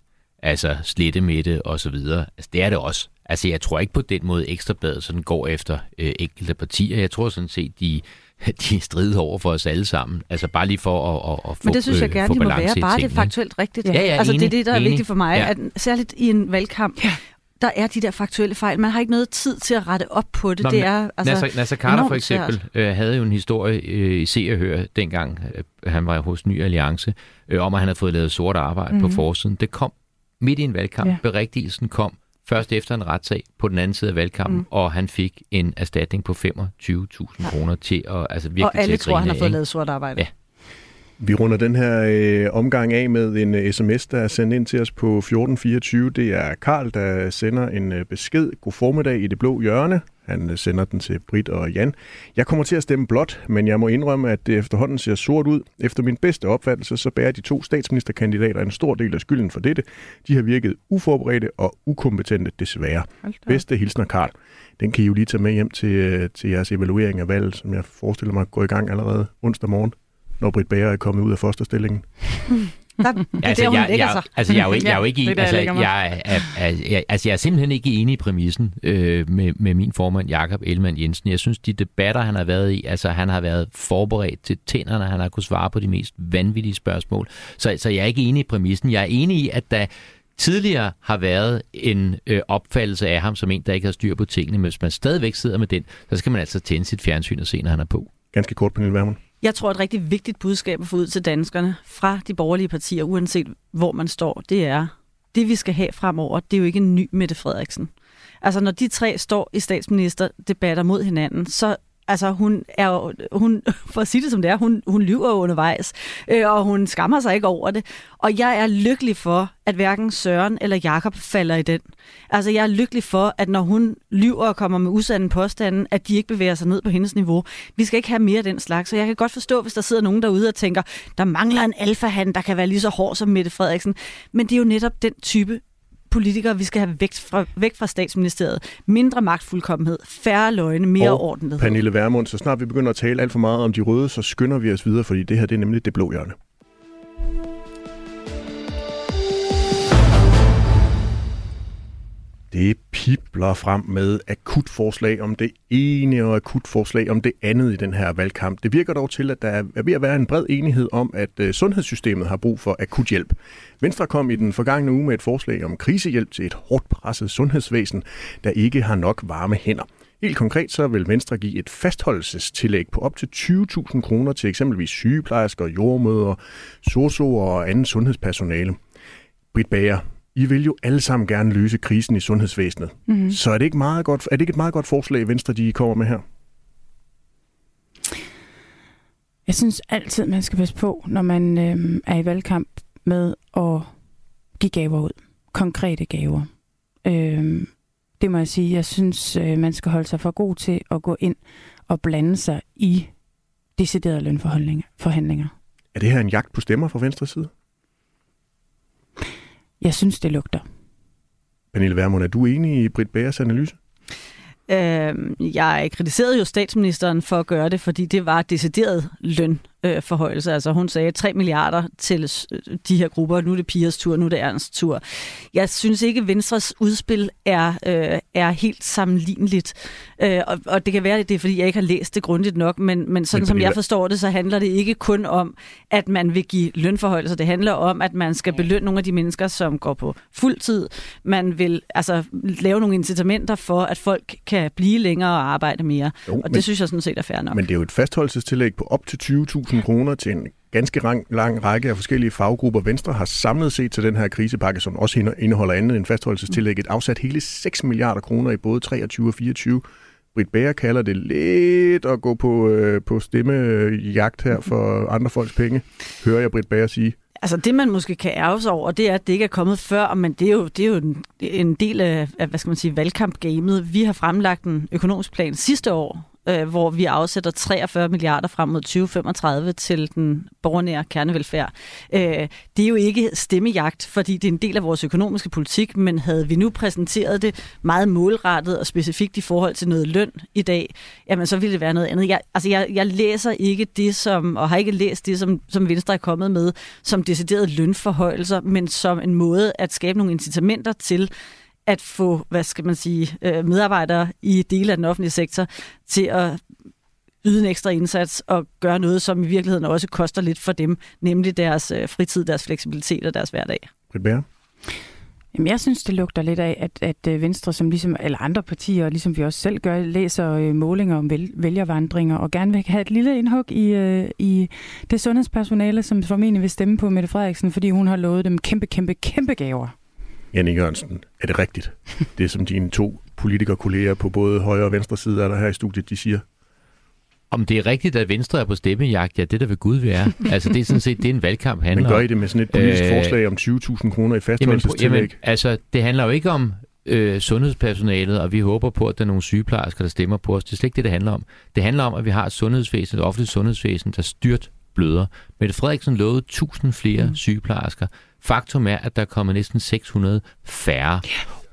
Altså slettemætte og så videre. Altså det er det også. Altså jeg tror ikke på den måde Ekstrabladet sådan går efter øh, enkelte partier. Jeg tror sådan set, de, de strider over for os alle sammen. Altså bare lige for at, at, at få Men det synes jeg øh, gerne, få de må være. Bare det er faktuelt rigtigt. Ja, ja, altså det er enig, det, der er enig. vigtigt for mig. Ja. At, særligt i en valgkamp, ja. der er de der faktuelle fejl. Man har ikke noget tid til at rette op på det. Nå, det er altså, Nasser, Nasser Carter for eksempel øh, havde jo en historie øh, i Se og Hør dengang øh, han var hos Ny Alliance, øh, om at han havde fået lavet sort arbejde mm-hmm. på Mhm. forsiden. Det kom midt i en valgkamp. Ja. Berigtigelsen kom først efter en retssag på den anden side af valgkampen, mm. og han fik en erstatning på 25.000 kroner til at altså virkelig Og alle til at tror, han har fået lavet sort arbejde. Ja. Vi runder den her øh, omgang af med en øh, sms, der er sendt ind til os på 1424. Det er Karl, der sender en øh, besked. God formiddag i det blå hjørne. Han øh, sender den til Britt og Jan. Jeg kommer til at stemme blot, men jeg må indrømme, at det efterhånden ser sort ud. Efter min bedste opfattelse, så bærer de to statsministerkandidater en stor del af skylden for dette. De har virket uforberedte og ukompetente, desværre. Bedste hilsner, Karl. Den kan I jo lige tage med hjem til, øh, til jeres evaluering af valget, som jeg forestiller mig går i gang allerede onsdag morgen, når Britt Bager er kommet ud af fosterstillingen. Der, det er Altså, der, hun jeg, lægger jeg, sig. altså, jeg er jo ikke, jeg er jo ikke Ja, i, det der, altså, jeg er, er, jeg, altså, jeg er simpelthen ikke enig i præmissen øh, med, med min formand, Jakob Ellemann Jensen. Jeg synes, de debatter, han har været i, altså han har været forberedt til tænderne, han har kunnet svare på de mest vanvittige spørgsmål. Så, så jeg er ikke enig i præmissen. Jeg er enig i, at der tidligere har været en øh, opfattelse af ham som en, der ikke har styr på tingene, men hvis man stadigvæk sidder med den, så skal man altså tænde sit fjernsyn og se, når han er på. Ganske kort, Pernille Vermund. Jeg tror, et rigtig vigtigt budskab at få ud til danskerne fra de borgerlige partier, uanset hvor man står, det er, det vi skal have fremover, det er jo ikke en ny Mette Frederiksen. Altså, når de tre står i statsministerdebatter mod hinanden, så Altså, hun er jo, hun, for at sige det som det er, hun, hun lyver undervejs, øh, og hun skammer sig ikke over det. Og jeg er lykkelig for, at hverken Søren eller Jakob falder i den. Altså, jeg er lykkelig for, at når hun lyver og kommer med usande påstanden, at de ikke bevæger sig ned på hendes niveau. Vi skal ikke have mere af den slags. Så jeg kan godt forstå, hvis der sidder nogen derude og tænker, der mangler en alfahand, der kan være lige så hård som Mette Frederiksen. Men det er jo netop den type politikere, vi skal have væk fra, væk fra statsministeriet. Mindre magtfuldkommenhed, færre løgne, mere Og ordentlighed. Pernille Vermund, så snart vi begynder at tale alt for meget om de røde, så skynder vi os videre, fordi det her det er nemlig det blå hjørne. Det pipler frem med akut forslag om det ene og akut forslag om det andet i den her valgkamp. Det virker dog til, at der er ved at være en bred enighed om, at øh, sundhedssystemet har brug for akut hjælp. Venstre kom i den forgangne uge med et forslag om krisehjælp til et hårdt presset sundhedsvæsen, der ikke har nok varme hænder. Helt konkret så vil Venstre give et fastholdelsestillæg på op til 20.000 kroner til eksempelvis sygeplejersker, jordmøder, sosuer og anden sundhedspersonale. Britt Bager, i vil jo alle sammen gerne løse krisen i sundhedsvæsenet. Mm-hmm. Så er det, ikke meget godt, er det ikke et meget godt forslag, Venstre de kommer med her? Jeg synes altid, man skal passe på, når man øh, er i valgkamp med at give gaver ud. Konkrete gaver. Øh, det må jeg sige. Jeg synes, øh, man skal holde sig for god til at gå ind og blande sig i deciderede lønforhandlinger. Er det her en jagt på stemmer fra Venstre side? Jeg synes, det lugter. Pernille Vermund, er du enig i Britt Bagers analyse? Øh, jeg kritiserede jo statsministeren for at gøre det, fordi det var decideret lønforhøjelse. Altså hun sagde 3 milliarder til de her grupper. Nu er det Pias tur, nu er det Ernsts tur. Jeg synes ikke, at Venstres udspil er, øh, er helt sammenligneligt. Øh, og, og det kan være, at det er, fordi jeg ikke har læst det grundigt nok, men, men sådan men, som jeg forstår det, så handler det ikke kun om, at man vil give lønforhøjelser. Det handler om, at man skal belønne nogle af de mennesker, som går på fuld tid. Man vil altså lave nogle incitamenter for, at folk kan blive længere og arbejde mere. Jo, og men, det synes jeg sådan set er fair nok. Men det er jo et fastholdelsestillæg på op til 20.000 kroner til en ganske lang, lang række af forskellige faggrupper. Venstre har samlet set til den her krisepakke, som også indeholder andet end fastholdelsestillægget, afsat hele 6 milliarder kroner i både 23 og 24. Britt Bager kalder det lidt at gå på, øh, på stemmejagt her for andre folks penge, hører jeg Britt Bager sige. Altså det, man måske kan ærge sig over, det er, at det ikke er kommet før, men det er jo, det er jo en, en del af, af hvad skal man sige, valgkampgamet. Vi har fremlagt en økonomisk plan sidste år, øh, hvor vi afsætter 43 milliarder frem mod 2035 til den borgernære kernevelfærd. Øh, det er jo ikke stemmejagt, fordi det er en del af vores økonomiske politik, men havde vi nu præsenteret det meget målrettet og specifikt i forhold til noget løn i dag, jamen så ville det være noget andet. Jeg, altså jeg, jeg læser ikke det som, og har ikke læst det, som, som Venstre er kommet med, som deciderede lønforhøjelser, men som en måde at skabe nogle incitamenter til, at få, hvad skal man sige, øh, medarbejdere i dele af den offentlige sektor til at yde en ekstra indsats og gøre noget, som i virkeligheden også koster lidt for dem, nemlig deres øh, fritid, deres fleksibilitet og deres hverdag. Britt Jamen, jeg synes, det lugter lidt af, at, at øh, Venstre, som ligesom, eller andre partier, ligesom vi også selv gør, læser øh, målinger om vælgervandringer og gerne vil have et lille indhug i, øh, i det sundhedspersonale, som formentlig vil stemme på Mette Frederiksen, fordi hun har lovet dem kæmpe, kæmpe, kæmpe gaver. Janne Jørgensen, er det rigtigt? Det som dine to politikerkolleger på både højre og venstre side af der her i studiet, de siger? Om det er rigtigt, at Venstre er på stemmejagt, ja, det der ved Gud vi er. Altså, det er sådan set, det er en valgkamp handler Men gør I det med sådan et politisk øh, forslag om 20.000 kroner i fastholdelsestillæg? Jamen, jamen, altså, det handler jo ikke om øh, sundhedspersonalet, og vi håber på, at der er nogle sygeplejersker, der stemmer på os. Det er slet ikke det, det handler om. Det handler om, at vi har et sundhedsvæsen, et offentligt sundhedsvæsen, der styrt bløder. Mette Frederiksen lovede 1000 flere mm. sygeplejersker. Faktum er, at der er kommet næsten 600 færre.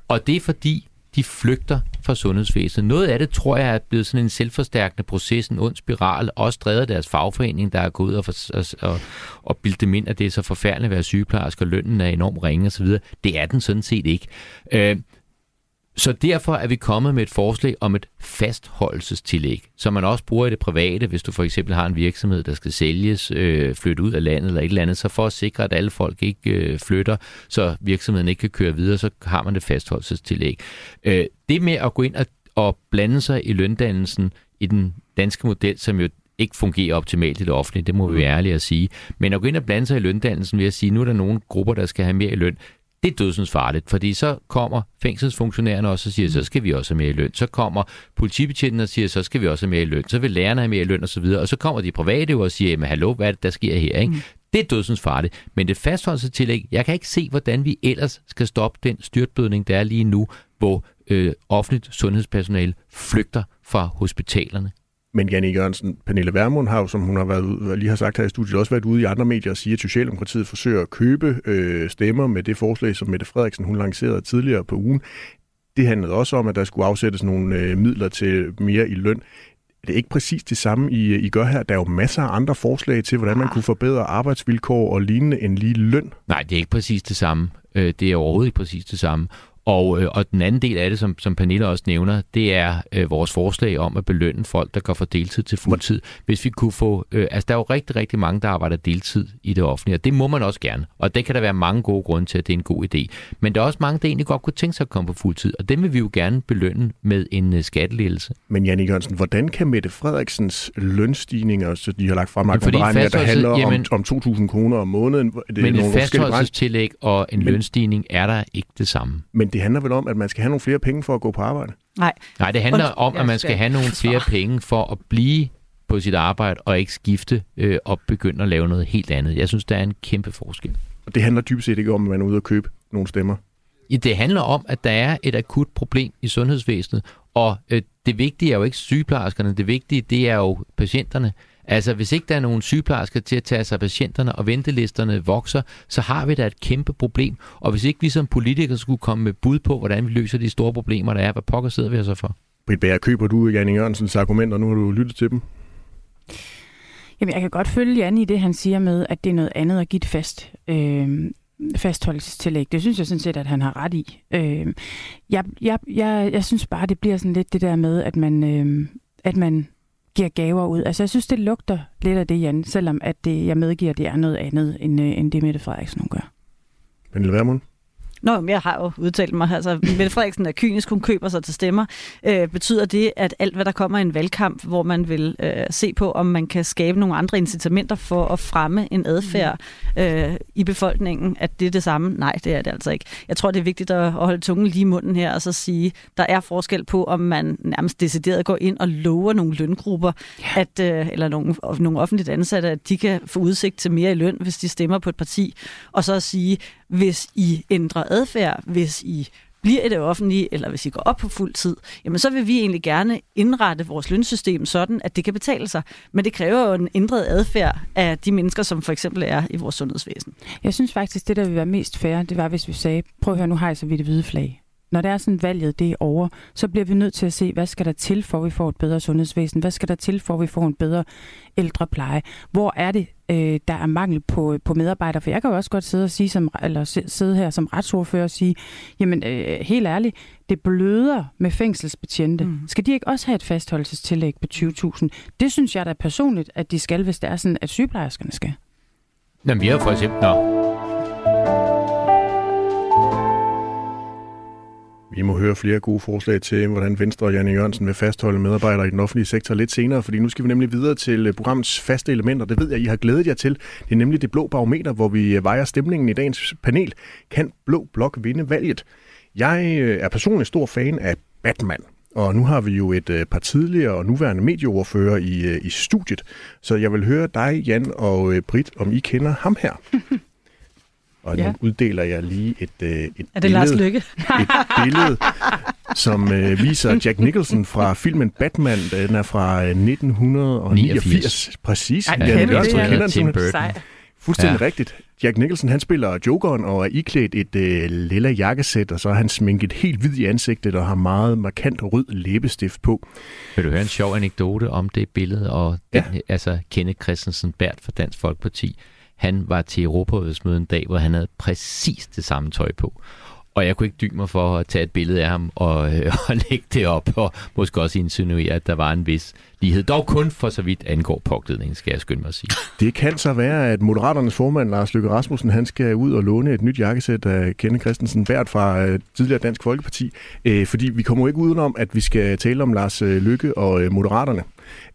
Og det er fordi, de flygter fra sundhedsvæsenet. Noget af det, tror jeg, er blevet sådan en selvforstærkende proces, en ond spiral, også drevet deres fagforening, der er gået ud og, og, og, og bildt dem ind, at det er så forfærdeligt at være sygeplejerske, og lønnen er enormt ringe osv. Det er den sådan set ikke. Øh, så derfor er vi kommet med et forslag om et fastholdelsestillæg, som man også bruger i det private, hvis du for eksempel har en virksomhed, der skal sælges, øh, flytte ud af landet eller et eller andet, så for at sikre, at alle folk ikke øh, flytter, så virksomheden ikke kan køre videre, så har man det fastholdelsestillæg. Øh, det med at gå ind og, og blande sig i løndannelsen i den danske model, som jo ikke fungerer optimalt i det offentlige, det må vi være ærlige at sige. Men at gå ind og blande sig i løndannelsen ved at sige, nu er der nogle grupper, der skal have mere i løn, det er dødsens farligt, fordi så kommer fængselsfunktionærerne også og siger, så skal vi også have mere i løn. Så kommer politibetjenten og siger, så skal vi også have mere i løn. Så vil lærerne have mere i løn osv. Og så kommer de private og siger, men hallo, hvad er det, der sker her? Ikke? Mm. Det er dødsens farligt. Men det fastholdelsestillæg, jeg kan ikke se, hvordan vi ellers skal stoppe den styrtblødning, der er lige nu, hvor øh, offentligt sundhedspersonale flygter fra hospitalerne. Men Janne Jørgensen, Pernille Vermund har jo, som hun har været, lige har sagt her i studiet, også været ude i andre medier og sige, at Socialdemokratiet forsøger at købe øh, stemmer med det forslag, som Mette Frederiksen hun lancerede tidligere på ugen. Det handlede også om, at der skulle afsættes nogle øh, midler til mere i løn. Er det ikke præcis det samme, I, I gør her? Der er jo masser af andre forslag til, hvordan man kunne forbedre arbejdsvilkår og lignende end lige løn. Nej, det er ikke præcis det samme. Øh, det er overhovedet ikke præcis det samme. Og, øh, og den anden del af det, som, som Pernille også nævner, det er øh, vores forslag om at belønne folk, der går fra deltid til fuldtid. Hvis vi kunne få... Øh, altså, der er jo rigtig, rigtig mange, der arbejder deltid i det offentlige, og det må man også gerne. Og det kan der være mange gode grunde til, at det er en god idé. Men der er også mange, der egentlig godt kunne tænke sig at komme på fuldtid, og dem vil vi jo gerne belønne med en øh, skatteledelse. Men Janne Jørgensen, hvordan kan Mette Frederiksens lønstigninger, så de har lagt frem, beregninger, der handler jamen, om, om 2.000 kroner om måneden? Det men et fastholdelsestillæg og en men, lønstigning er der ikke det samme. Men det handler vel om, at man skal have nogle flere penge for at gå på arbejde? Nej. Nej, det handler und, om, at man skal have nogle flere penge for at blive på sit arbejde og ikke skifte øh, og begynde at lave noget helt andet. Jeg synes, der er en kæmpe forskel. Og det handler dybest set ikke om, at man er ude og købe nogle stemmer? Ja, det handler om, at der er et akut problem i sundhedsvæsenet, og øh, det vigtige er jo ikke sygeplejerskerne, det vigtige det er jo patienterne. Altså, hvis ikke der er nogen sygeplejersker til at tage sig af patienterne, og ventelisterne vokser, så har vi da et kæmpe problem. Og hvis ikke vi som politikere skulle komme med bud på, hvordan vi løser de store problemer, der er, hvad pokker sidder vi så for? Britt Bager, køber du Janne Jørgensens argumenter, nu har du lyttet til dem? Jamen, jeg kan godt følge Janne i det, han siger med, at det er noget andet at give det fast. Øh, fastholdelsestillæg. Det synes jeg sådan set, at han har ret i. Øh, jeg, jeg, jeg, jeg synes bare, det bliver sådan lidt det der med, at man, øh, at man giver gaver ud. Altså, jeg synes, det lugter lidt af det, Jan, selvom at det, jeg medgiver, det er noget andet, end, øh, end det Mette Frederiksen hun gør. Pernille Vermund? Nå, men jeg har jo udtalt mig. Altså, Mette Frederiksen er kynisk, hun køber sig til stemmer. Øh, betyder det, at alt, hvad der kommer i en valgkamp, hvor man vil øh, se på, om man kan skabe nogle andre incitamenter for at fremme en adfærd øh, i befolkningen, at det er det samme? Nej, det er det altså ikke. Jeg tror, det er vigtigt at holde tungen lige i munden her, og så sige, der er forskel på, om man nærmest decideret går ind og lover nogle løngrupper, ja. at, øh, eller nogle, nogle offentligt ansatte, at de kan få udsigt til mere i løn, hvis de stemmer på et parti, og så at sige, hvis I ændrer adfærd, hvis I bliver i det offentlige, eller hvis I går op på fuld tid, jamen så vil vi egentlig gerne indrette vores lønsystem sådan, at det kan betale sig. Men det kræver jo en ændret adfærd af de mennesker, som for eksempel er i vores sundhedsvæsen. Jeg synes faktisk, det der vil være mest fair, det var, hvis vi sagde, prøv at høre, nu hejser vi det hvide flag når det er sådan valget det er over, så bliver vi nødt til at se, hvad skal der til, for at vi får et bedre sundhedsvæsen? Hvad skal der til, for at vi får en bedre ældrepleje? Hvor er det, øh, der er mangel på, på medarbejdere? For jeg kan jo også godt sidde, og sige som, eller sidde her som retsordfører og sige, jamen øh, helt ærligt, det bløder med fængselsbetjente. Mm. Skal de ikke også have et fastholdelsestillæg på 20.000? Det synes jeg da personligt, at de skal, hvis det er sådan, at sygeplejerskerne skal. Jamen, vi har for eksempel... Nå. Vi må høre flere gode forslag til, hvordan Venstre og Janne Jørgensen vil fastholde medarbejdere i den offentlige sektor lidt senere, fordi nu skal vi nemlig videre til øh, programmets faste elementer. Det ved jeg, I har glædet jer til. Det er nemlig det blå barometer, hvor vi øh, vejer stemningen i dagens panel. Kan Blå Blok vinde valget? Jeg øh, er personligt stor fan af Batman. Og nu har vi jo et par tidligere og nuværende medieordfører i, i studiet, så jeg vil høre dig, Jan og Britt, om I kender ham her. Og ja. nu uddeler jeg lige et, øh, et, er det Lars Lykke? et billede, som øh, viser Jack Nicholson fra filmen Batman. Den er fra 1989. 89. Præcis. Ej, ja, kender det, kender Tim Burton. Fuldstændig ja. rigtigt. Jack Nicholson han spiller Jokeren og er iklædt et øh, lilla jakkesæt, og så er han sminket helt hvid i ansigtet og har meget markant rød læbestift på. Vil du høre en sjov anekdote om det billede og den, ja. altså Kenneth Christensen Bært fra Dansk Folkeparti? Han var til Europarådsmøde en dag, hvor han havde præcis det samme tøj på. Og jeg kunne ikke dybe mig for at tage et billede af ham og, øh, og lægge det op, og måske også insinuere, at der var en vis lighed. Dog kun for så vidt angår påklædningen, skal jeg skynde mig at sige. Det kan så være, at Moderaternes formand, Lars Løkke Rasmussen, han skal ud og låne et nyt jakkesæt af Kenne Christensen Bært fra øh, tidligere Dansk Folkeparti. Øh, fordi vi kommer jo ikke udenom, at vi skal tale om Lars øh, Løkke og øh, Moderaterne.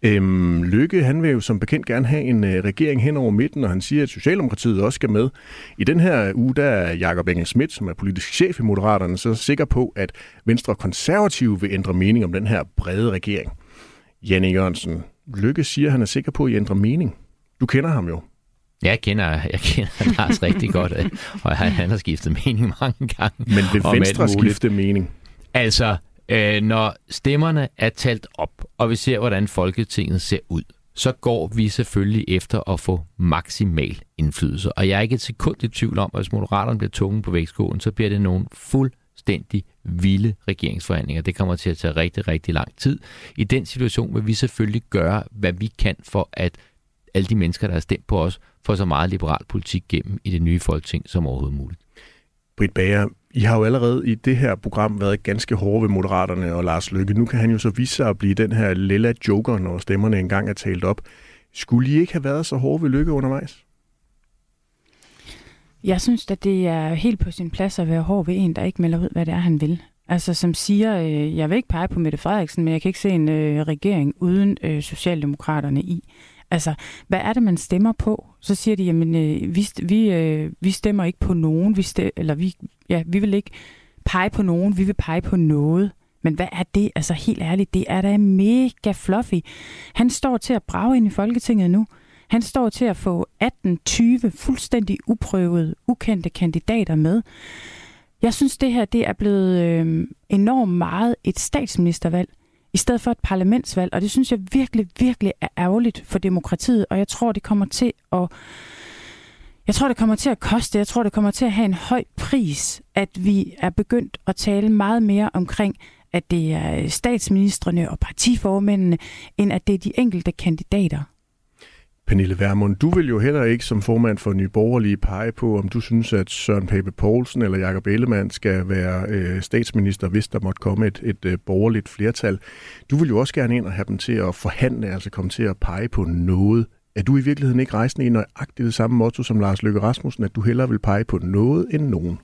Øhm, Lykke, han vil jo som bekendt gerne have en øh, regering hen over midten, og han siger, at Socialdemokratiet også skal med. I den her uge, der er Jakob Engel Schmidt, som er politisk chef i Moderaterne, så sikker på, at Venstre og Konservative vil ændre mening om den her brede regering. Janne Jørgensen, Lykke siger, at han er sikker på, at I ændrer mening. Du kender ham jo. Jeg kender, jeg kender Lars rigtig godt, øh, og han, har skiftet mening mange gange. Men vil Venstre skifte mening? Altså, øh, når stemmerne er talt op, og vi ser, hvordan Folketinget ser ud, så går vi selvfølgelig efter at få maksimal indflydelse. Og jeg er ikke et sekund i tvivl om, at hvis Moderaterne bliver tunge på vægtskålen, så bliver det nogle fuldstændig vilde regeringsforhandlinger. Det kommer til at tage rigtig, rigtig lang tid. I den situation vil vi selvfølgelig gøre, hvad vi kan for, at alle de mennesker, der har stemt på os, får så meget liberal politik gennem i det nye folketing som overhovedet muligt. Britt Bager, i har jo allerede i det her program været ganske hårde ved Moderaterne og Lars Løkke. Nu kan han jo så vise sig at blive den her lilla joker, når stemmerne engang er talt op. Skulle I ikke have været så hårde ved Løkke undervejs? Jeg synes, at det er helt på sin plads at være hård ved en, der ikke melder ud, hvad det er, han vil. Altså som siger, øh, jeg vil ikke pege på Mette Frederiksen, men jeg kan ikke se en øh, regering uden øh, Socialdemokraterne i. Altså, hvad er det, man stemmer på? Så siger de, jamen, øh, vi, vi, øh, vi stemmer ikke på nogen, vi stem, eller vi, ja, vi vil ikke pege på nogen, vi vil pege på noget. Men hvad er det? Altså helt ærligt, det er da mega fluffy. Han står til at brage ind i Folketinget nu. Han står til at få 18-20 fuldstændig uprøvede, ukendte kandidater med. Jeg synes, det her det er blevet øh, enormt meget et statsministervalg i stedet for et parlamentsvalg, og det synes jeg virkelig, virkelig er ærgerligt for demokratiet, og jeg tror, det kommer til at jeg tror, det kommer til at koste, jeg tror, det kommer til at have en høj pris, at vi er begyndt at tale meget mere omkring, at det er statsministerne og partiformændene, end at det er de enkelte kandidater. Pernille Vermund, du vil jo heller ikke som formand for Nye Borgerlige pege på, om du synes, at Søren Pape Poulsen eller Jakob Ellemann skal være øh, statsminister, hvis der måtte komme et, et øh, borgerligt flertal. Du vil jo også gerne ind og have dem til at forhandle, altså komme til at pege på noget. Er du i virkeligheden ikke rejsende i nøjagtigt det samme motto som Lars Løkke Rasmussen, at du hellere vil pege på noget end nogen?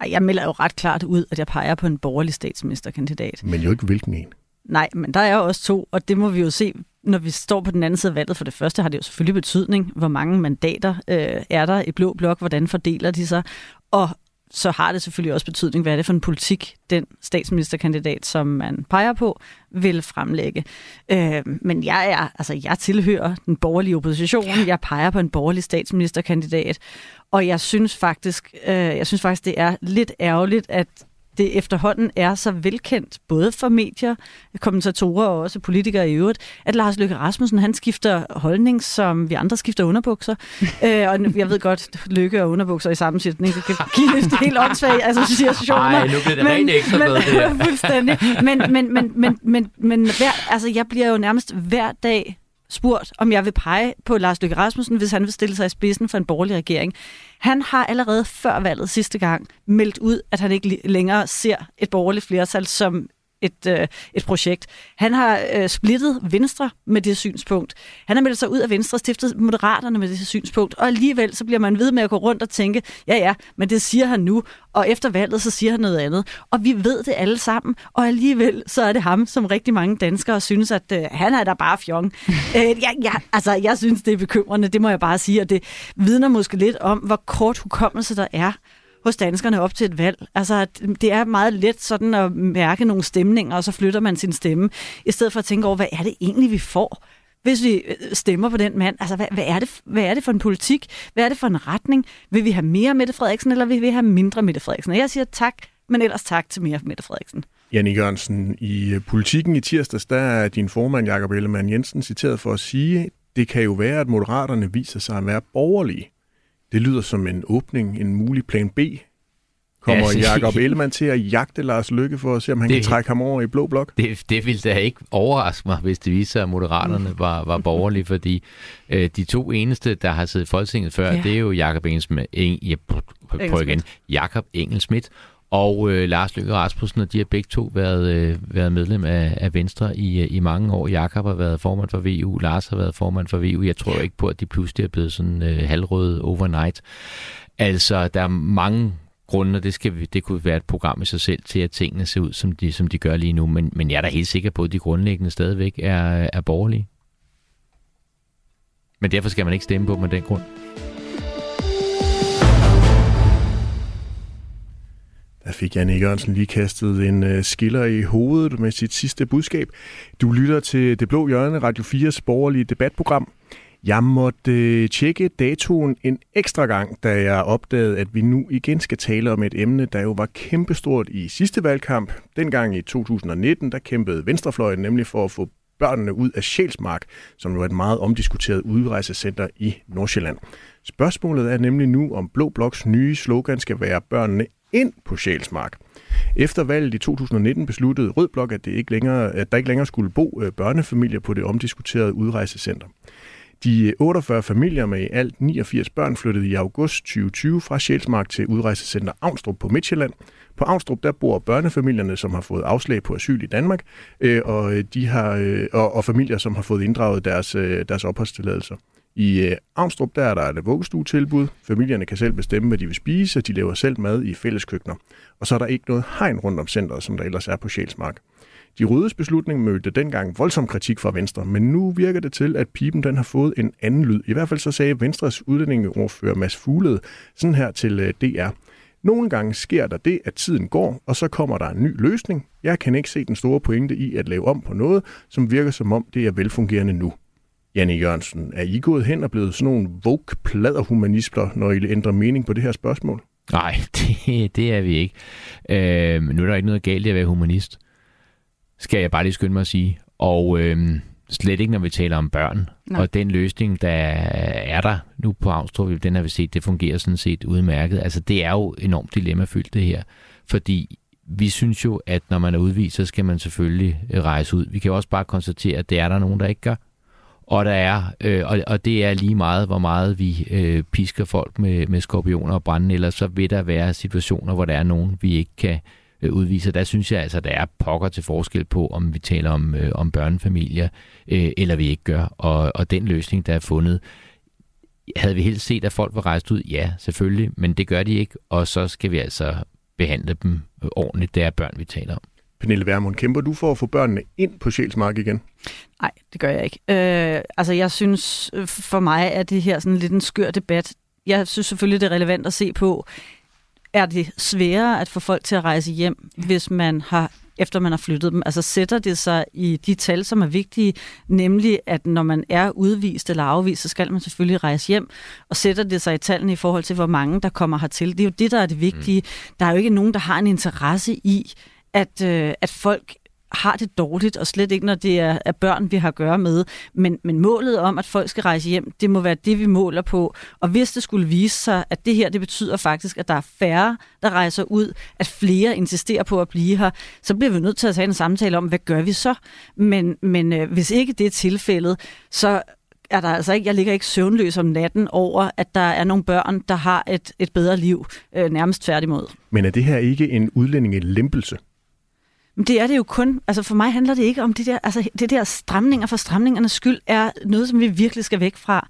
Ej, jeg melder jo ret klart ud, at jeg peger på en borgerlig statsministerkandidat. Men jo ikke hvilken en. Nej, men der er jo også to, og det må vi jo se, når vi står på den anden side af valget. For det første har det jo selvfølgelig betydning, hvor mange mandater øh, er der i Blå Blok, hvordan fordeler de sig, og så har det selvfølgelig også betydning, hvad er det for en politik, den statsministerkandidat, som man peger på, vil fremlægge. Øh, men jeg er, altså jeg tilhører den borgerlige opposition. Jeg peger på en borgerlig statsministerkandidat, og jeg synes faktisk, øh, jeg synes faktisk, det er lidt ærgerligt, at det efterhånden er så velkendt, både for medier, kommentatorer og også politikere i øvrigt, at Lars Løkke Rasmussen, han skifter holdning, som vi andre skifter underbukser. øh, og jeg ved godt, Løkke og underbukser i sammensætning, det kan give lidt helt åndssvage associationer. Ej, nu bliver det men, rent ekstra men, med det her. fuldstændig. Men, men, men, men, men, men hver, altså, jeg bliver jo nærmest hver dag spurgt, om jeg vil pege på Lars Løkke Rasmussen, hvis han vil stille sig i spidsen for en borgerlig regering. Han har allerede før valget sidste gang meldt ud, at han ikke længere ser et borgerligt flertal som et, øh, et projekt. Han har øh, splittet Venstre med det synspunkt. Han har meldt sig ud af Venstre og stiftet Moderaterne med det synspunkt. Og alligevel så bliver man ved med at gå rundt og tænke, ja ja, men det siger han nu. Og efter valget, så siger han noget andet. Og vi ved det alle sammen. Og alligevel så er det ham, som rigtig mange danskere synes, at øh, han er da bare fjong. øh, jeg, jeg, altså, jeg synes, det er bekymrende, det må jeg bare sige. Og det vidner måske lidt om, hvor kort hukommelse der er hos danskerne op til et valg. Altså, det er meget let sådan at mærke nogle stemninger, og så flytter man sin stemme, i stedet for at tænke over, hvad er det egentlig, vi får? Hvis vi øh, stemmer på den mand, altså hvad, hvad, er det, hvad er det for en politik? Hvad er det for en retning? Vil vi have mere Mette Frederiksen, eller vil vi have mindre Mette Frederiksen? Og jeg siger tak, men ellers tak til mere Mette Frederiksen. Janne Jørgensen, i øh, politikken i tirsdags, der er din formand Jakob Ellemann Jensen citeret for at sige, det kan jo være, at moderaterne viser sig at være borgerlige. Det lyder som en åbning, en mulig plan B. Kommer Ja, ja, Jakob Ellemann til at jagte Lars Lykke for at se, om han Det- kan trække ham over i blå blok? Det, det ville da ikke overraske mig, hvis det viste sig, at Moderaterne var, var borgerlige, fordi øh, de to eneste, der har siddet i Folketinget før, Ja. det er jo Jakob Engelsmidt, Eng, ja, prøv, prøv igen. Jakob Engelsmidt og øh, Lars Løkke Rasmussen, og de har begge to været, øh, været medlem af, af Venstre i, øh, i mange år. Jakob har været formand for VU, Lars har været formand for VU. Jeg tror ikke på, at de pludselig er blevet sådan øh, halvrøde overnight. Altså, der er mange grundene, det, skal vi, det kunne være et program i sig selv til, at tingene ser ud, som de, som de gør lige nu. Men, men jeg er da helt sikker på, at de grundlæggende stadigvæk er, er borgerlige. Men derfor skal man ikke stemme på dem af den grund. Der fik Janne Jørgensen lige kastet en øh, skiller i hovedet med sit sidste budskab. Du lytter til Det Blå Hjørne, Radio 4's borgerlige debatprogram. Jeg måtte øh, tjekke datoen en ekstra gang, da jeg opdagede, at vi nu igen skal tale om et emne, der jo var kæmpestort i sidste valgkamp. Dengang i 2019, der kæmpede Venstrefløjen nemlig for at få børnene ud af Sjælsmark, som jo er et meget omdiskuteret udrejsecenter i Nordsjælland. Spørgsmålet er nemlig nu, om Blå Bloks nye slogan skal være børnene ind på Sjælsmark. Efter valget i 2019 besluttede Rød Blok, at, det ikke længere, at der ikke længere skulle bo øh, børnefamilier på det omdiskuterede udrejsecenter. De øh, 48 familier med i alt 89 børn flyttede i august 2020 fra Sjælsmark til udrejsecenter Avnstrup på Midtjylland. På Avnstrup der bor børnefamilierne, som har fået afslag på asyl i Danmark, øh, og, øh, de har, og, og familier, som har fået inddraget deres, deres opholdstilladelser. I øh, Avnstrup der er der et vuggestuetilbud. Familierne kan selv bestemme, hvad de vil spise, og de laver selv mad i fælleskøkkener. Og så er der ikke noget hegn rundt om centret, som der ellers er på Sjælsmark. De rødes beslutning mødte dengang voldsom kritik fra Venstre, men nu virker det til, at pipen den har fået en anden lyd. I hvert fald så sagde Venstres udlændingeordfører Mads Fuglede sådan her til øh, DR. Nogle gange sker der det, at tiden går, og så kommer der en ny løsning. Jeg kan ikke se den store pointe i at lave om på noget, som virker som om det er velfungerende nu. Janne Jørgensen, er I gået hen og blevet sådan nogle vogue humanister, når I ændrer mening på det her spørgsmål? Nej, det, det er vi ikke. Øh, nu er der ikke noget galt i at være humanist, skal jeg bare lige skynde mig at sige. Og øh, slet ikke, når vi taler om børn. Nej. Og den løsning, der er der nu på Avnstrup, den har vi set, det fungerer sådan set udmærket. Altså, det er jo enormt dilemmafyldt, det her. Fordi vi synes jo, at når man er udvist, så skal man selvfølgelig rejse ud. Vi kan jo også bare konstatere, at det er der nogen, der ikke gør og der er, øh, og, og det er lige meget, hvor meget vi øh, pisker folk med, med skorpioner og brænde, eller så vil der være situationer, hvor der er nogen, vi ikke kan øh, udvise. Der synes jeg altså, der er pokker til forskel på, om vi taler om, øh, om børnefamilier, øh, eller vi ikke gør. Og, og den løsning, der er fundet, havde vi helt set, at folk var rejst ud? Ja, selvfølgelig, men det gør de ikke, og så skal vi altså behandle dem øh, ordentligt. Det er børn, vi taler om. Pernille Vermund, kæmper du for at få børnene ind på Sjælsmark igen? Nej, det gør jeg ikke. Øh, altså, jeg synes, for mig er det her sådan lidt en skør debat. Jeg synes selvfølgelig, det er relevant at se på, er det sværere at få folk til at rejse hjem, hvis man har efter man har flyttet dem. Altså sætter det sig i de tal, som er vigtige, nemlig at når man er udvist eller afvist, så skal man selvfølgelig rejse hjem, og sætter det sig i tallene i forhold til, hvor mange der kommer hertil. Det er jo det, der er det vigtige. Mm. Der er jo ikke nogen, der har en interesse i, at, øh, at folk har det dårligt, og slet ikke, når det er, er børn, vi har at gøre med. Men, men målet om, at folk skal rejse hjem, det må være det, vi måler på. Og hvis det skulle vise sig, at det her, det betyder faktisk, at der er færre, der rejser ud, at flere insisterer på at blive her, så bliver vi nødt til at tage en samtale om, hvad gør vi så? Men, men øh, hvis ikke det er tilfældet, så er der altså ikke, jeg ligger ikke søvnløs om natten over, at der er nogle børn, der har et, et bedre liv, øh, nærmest tværtimod. Men er det her ikke en udlændingelempelse? Men det er det jo kun, altså for mig handler det ikke om det der, altså det der stramninger for stramningernes skyld er noget, som vi virkelig skal væk fra.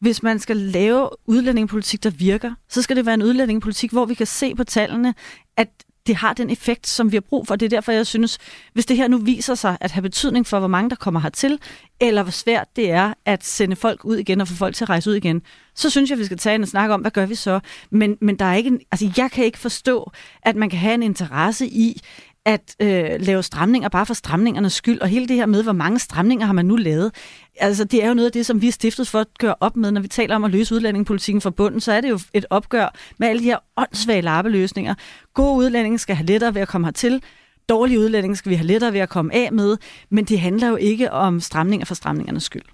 Hvis man skal lave udlændingepolitik, der virker, så skal det være en udlændingepolitik, hvor vi kan se på tallene, at det har den effekt, som vi har brug for. Det er derfor, jeg synes, hvis det her nu viser sig at have betydning for, hvor mange der kommer hertil, eller hvor svært det er at sende folk ud igen og få folk til at rejse ud igen, så synes jeg, vi skal tage en snak om, hvad gør vi så? Men, men der er ikke en, altså, jeg kan ikke forstå, at man kan have en interesse i, at øh, lave stramninger bare for stramningernes skyld, og hele det her med, hvor mange stramninger har man nu lavet. Altså, det er jo noget af det, som vi er stiftet for at gøre op med, når vi taler om at løse udlændingepolitikken fra bunden, så er det jo et opgør med alle de her åndssvage lappeløsninger. Gode udlændinge skal have lettere ved at komme hertil, dårlige udlændinge skal vi have lettere ved at komme af med, men det handler jo ikke om stramninger for stramningernes skyld.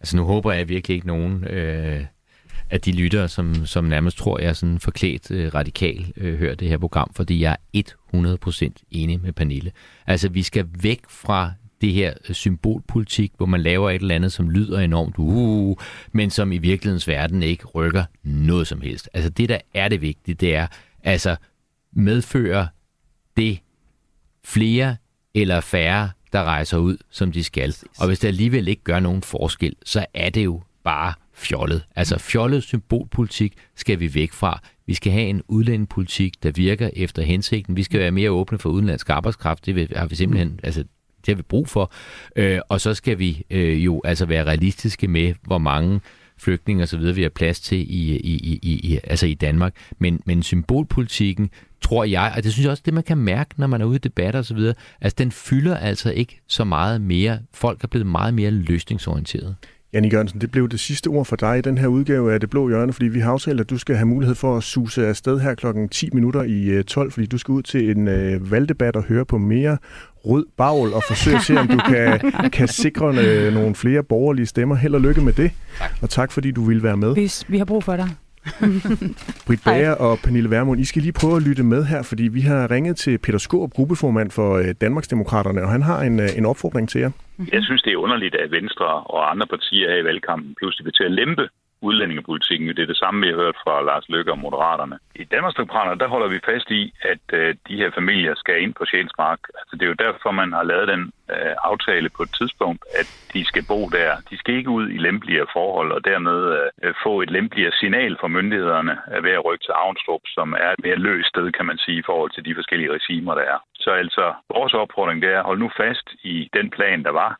Altså nu håber jeg virkelig ikke nogen øh, af de lyttere, som, som nærmest tror, jeg er sådan forklædt øh, radikal, øh, hører det her program, fordi jeg er 100% enig med Pernille. Altså, vi skal væk fra det her øh, symbolpolitik, hvor man laver et eller andet, som lyder enormt uh, men som i virkelighedens verden ikke rykker noget som helst. Altså, det der er det vigtige, det er, altså, medfører det flere eller færre, der rejser ud, som de skal. Og hvis det alligevel ikke gør nogen forskel, så er det jo bare fjollet. Altså fjollet symbolpolitik skal vi væk fra. Vi skal have en udlændingepolitik, der virker efter hensigten. Vi skal være mere åbne for udenlandsk arbejdskraft. Det har vi simpelthen, altså det har vi brug for. Øh, og så skal vi øh, jo altså være realistiske med, hvor mange flygtninge osv. vi har plads til i, i, i, i, altså i Danmark. Men, men symbolpolitikken, tror jeg, og det synes jeg også, det man kan mærke, når man er ude i debatter osv., altså den fylder altså ikke så meget mere. Folk er blevet meget mere løsningsorienteret. Janne Jørgensen, det blev det sidste ord for dig i den her udgave af Det Blå Hjørne, fordi vi har aftalt, at du skal have mulighed for at suse afsted her klokken 10 minutter i 12, øh, fordi du skal ud til en øh, valgdebat og høre på mere rød bagl og forsøge at se, om du kan, kan sikre øh, nogle flere borgerlige stemmer. Held og lykke med det, tak. og tak fordi du ville være med. Vi, vi har brug for dig. Britt Bager og Pernille Vermund, I skal lige prøve at lytte med her, fordi vi har ringet til Peter Skåb, gruppeformand for øh, Danmarksdemokraterne, og han har en, øh, en opfordring til jer. Jeg synes, det er underligt, at Venstre og andre partier her i valgkampen pludselig vil til at lempe udlændingepolitikken. Det er det samme, vi har hørt fra Lars Løkke og Moderaterne. I Danmarksdemokraterne, der holder vi fast i, at øh, de her familier skal ind på Sjælsmark. Altså, det er jo derfor, man har lavet den øh, aftale på et tidspunkt, at de skal bo der. De skal ikke ud i lempeligere forhold, og dermed øh, få et lempeligere signal fra myndighederne øh, ved at rykke til Avnstrup, som er et mere løst sted, kan man sige, i forhold til de forskellige regimer, der er. Så altså, vores opfordring det er at holde nu fast i den plan, der var,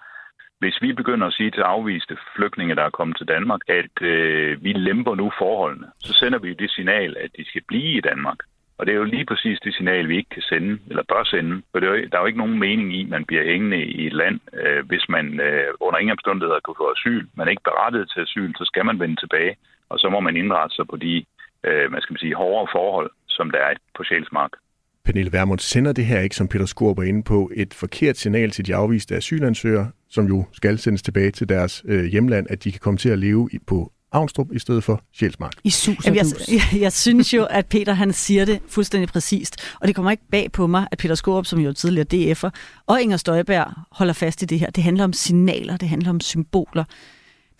hvis vi begynder at sige til afviste flygtninge, der er kommet til Danmark, at øh, vi lemper nu forholdene, så sender vi jo det signal, at de skal blive i Danmark. Og det er jo lige præcis det signal, vi ikke kan sende, eller bør sende. For det er jo, der er jo ikke nogen mening i, at man bliver hængende i et land, øh, hvis man øh, under ingen omstændigheder kan få asyl. Man er ikke berettiget til asyl, så skal man vende tilbage, og så må man indrette sig på de øh, hvad skal man sige, hårdere forhold, som der er på Sjælsmark. Pernille Vermund, sender det her ikke, som Peter Skorp er inde på, et forkert signal til de afviste asylansøgere, som jo skal sendes tilbage til deres øh, hjemland, at de kan komme til at leve i, på Avnstrup i stedet for Sjælsmark. I sus Jamen, jeg, jeg, jeg synes jo, at Peter han siger det fuldstændig præcist, og det kommer ikke bag på mig, at Peter Skorup, som jo tidligere DF'er, og Inger Støjberg holder fast i det her. Det handler om signaler, det handler om symboler.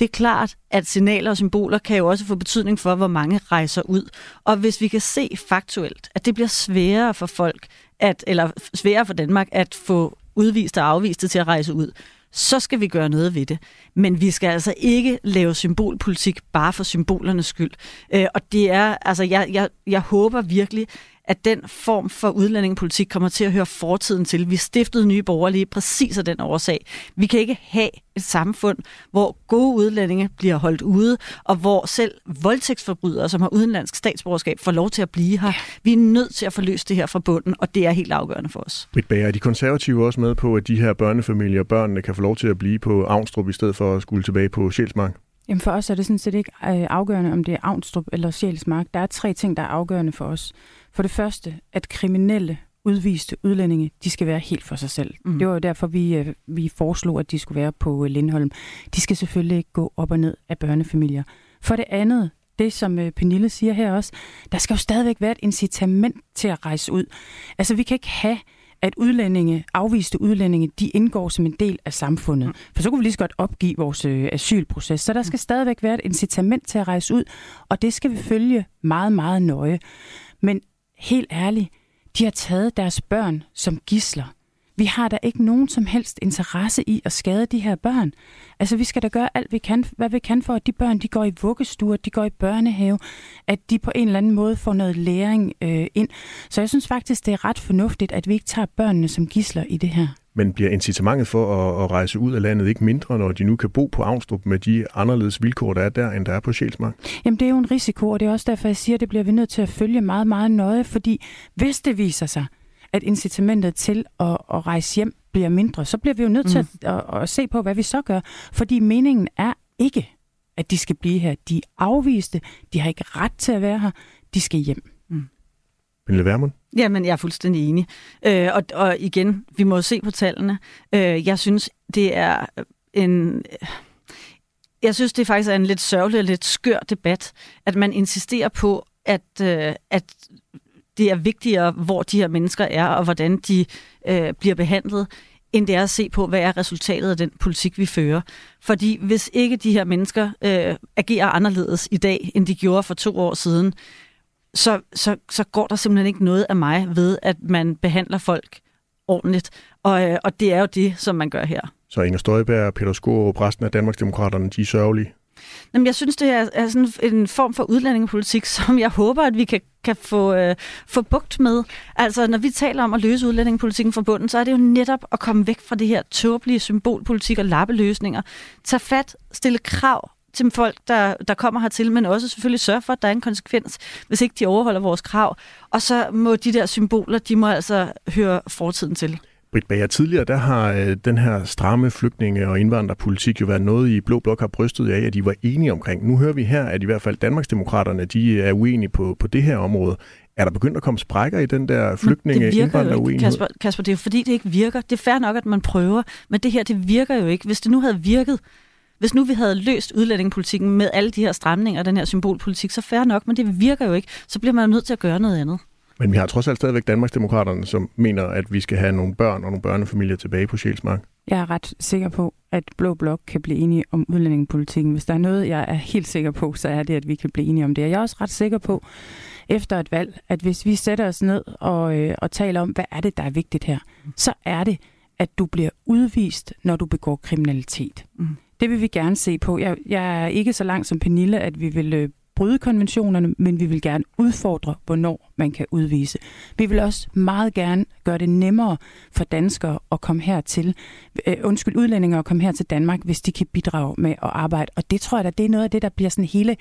Det er klart, at signaler og symboler kan jo også få betydning for, hvor mange rejser ud. Og hvis vi kan se faktuelt, at det bliver sværere for folk, at, eller sværere for Danmark at få udvist og afviste til at rejse ud, så skal vi gøre noget ved det. Men vi skal altså ikke lave symbolpolitik bare for symbolernes skyld. Øh, og det er, altså jeg, jeg, jeg håber virkelig, at den form for udlændingepolitik kommer til at høre fortiden til. Vi stiftede nye borgerlige præcis af den årsag. Vi kan ikke have et samfund, hvor gode udlændinge bliver holdt ude, og hvor selv voldtægtsforbrydere, som har udenlandsk statsborgerskab, får lov til at blive her. Vi er nødt til at få løst det her fra bunden, og det er helt afgørende for os. Britt Bager, er de konservative også med på, at de her børnefamilier og børnene kan få lov til at blive på Avnstrup i stedet for at skulle tilbage på Sjælsmark? Jamen for os er det sådan set ikke øh, afgørende, om det er Avnstrup eller Sjælsmark. Der er tre ting, der er afgørende for os. For det første, at kriminelle udviste udlændinge, de skal være helt for sig selv. Mm. Det var jo derfor, vi, øh, vi foreslog, at de skulle være på øh, Lindholm. De skal selvfølgelig ikke gå op og ned af børnefamilier. For det andet, det som øh, Pernille siger her også, der skal jo stadigvæk være et incitament til at rejse ud. Altså vi kan ikke have at udlændinge, afviste udlændinge, de indgår som en del af samfundet. Mm. For så kunne vi lige så godt opgive vores asylproces. Så der skal mm. stadigvæk være et incitament til at rejse ud, og det skal vi følge meget, meget nøje. Men helt ærligt, de har taget deres børn som gisler. Vi har da ikke nogen som helst interesse i at skade de her børn. Altså, vi skal da gøre alt, vi kan, hvad vi kan for, at de børn, de går i vuggestuer, de går i børnehave, at de på en eller anden måde får noget læring øh, ind. Så jeg synes faktisk, det er ret fornuftigt, at vi ikke tager børnene som gisler i det her. Men bliver incitamentet for at, at rejse ud af landet ikke mindre, når de nu kan bo på Avnstrup med de anderledes vilkår, der er der, end der er på Sjælsmark? Jamen, det er jo en risiko, og det er også derfor, jeg siger, at det bliver vi nødt til at følge meget, meget nøje, fordi hvis det viser sig, at incitamentet til at, at rejse hjem bliver mindre, så bliver vi jo nødt mm. til at, at, at se på, hvad vi så gør. Fordi meningen er ikke, at de skal blive her. De er afviste, de har ikke ret til at være her, de skal hjem. Pernille Vermund? Jamen, jeg er fuldstændig enig. Øh, og, og igen, vi må se på tallene. Øh, jeg synes, det er en... Jeg synes, det faktisk er en lidt sørgelig og lidt skør debat, at man insisterer på, at, øh, at det er vigtigere, hvor de her mennesker er, og hvordan de øh, bliver behandlet, end det er at se på, hvad er resultatet af den politik, vi fører. Fordi hvis ikke de her mennesker øh, agerer anderledes i dag, end de gjorde for to år siden, så, så, så går der simpelthen ikke noget af mig ved, at man behandler folk ordentligt. Og, øh, og det er jo det, som man gør her. Så Inger Støjberg Peter og resten af Danmarksdemokraterne, de er sørgelige? Jamen, jeg synes, det er, er sådan en form for udlændingepolitik, som jeg håber, at vi kan, kan få, øh, få bugt med. Altså, når vi taler om at løse udlændingepolitikken fra bunden, så er det jo netop at komme væk fra det her tåbelige symbolpolitik og lappeløsninger. Tag fat, stille krav til folk, der, der kommer hertil, men også selvfølgelig sørge for, at der er en konsekvens, hvis ikke de overholder vores krav. Og så må de der symboler, de må altså høre fortiden til. Britt Bager, tidligere der har øh, den her stramme flygtninge- og indvandrerpolitik jo været noget, i Blå Blok har brystet af, at de var enige omkring. Nu hører vi her, at i hvert fald Danmarksdemokraterne de er uenige på, på det her område. Er der begyndt at komme sprækker i den der flygtninge indvandrer uenighed? Kasper, Kasper, det er jo fordi, det ikke virker. Det er fair nok, at man prøver, men det her, det virker jo ikke. Hvis det nu havde virket, hvis nu vi havde løst udlændingepolitikken med alle de her stramninger og den her symbolpolitik, så fair nok, men det virker jo ikke. Så bliver man jo nødt til at gøre noget andet. Men vi har trods alt stadigvæk Danmarksdemokraterne, som mener, at vi skal have nogle børn og nogle børnefamilier tilbage på Sjælsmark. Jeg er ret sikker på, at Blå Blok kan blive enige om udlændingepolitikken. Hvis der er noget, jeg er helt sikker på, så er det, at vi kan blive enige om det. Og jeg er også ret sikker på, efter et valg, at hvis vi sætter os ned og, øh, og taler om, hvad er det, der er vigtigt her, så er det, at du bliver udvist, når du begår kriminalitet. Mm. Det vil vi gerne se på. Jeg, jeg er ikke så langt som Pernille, at vi vil øh, bryde konventionerne, men vi vil gerne udfordre, hvornår man kan udvise. Vi vil også meget gerne gøre det nemmere for danskere at komme hertil, øh, undskyld, udlændinge at komme her til Danmark, hvis de kan bidrage med at arbejde. Og det tror jeg, da, det er noget af det, der bliver sådan hele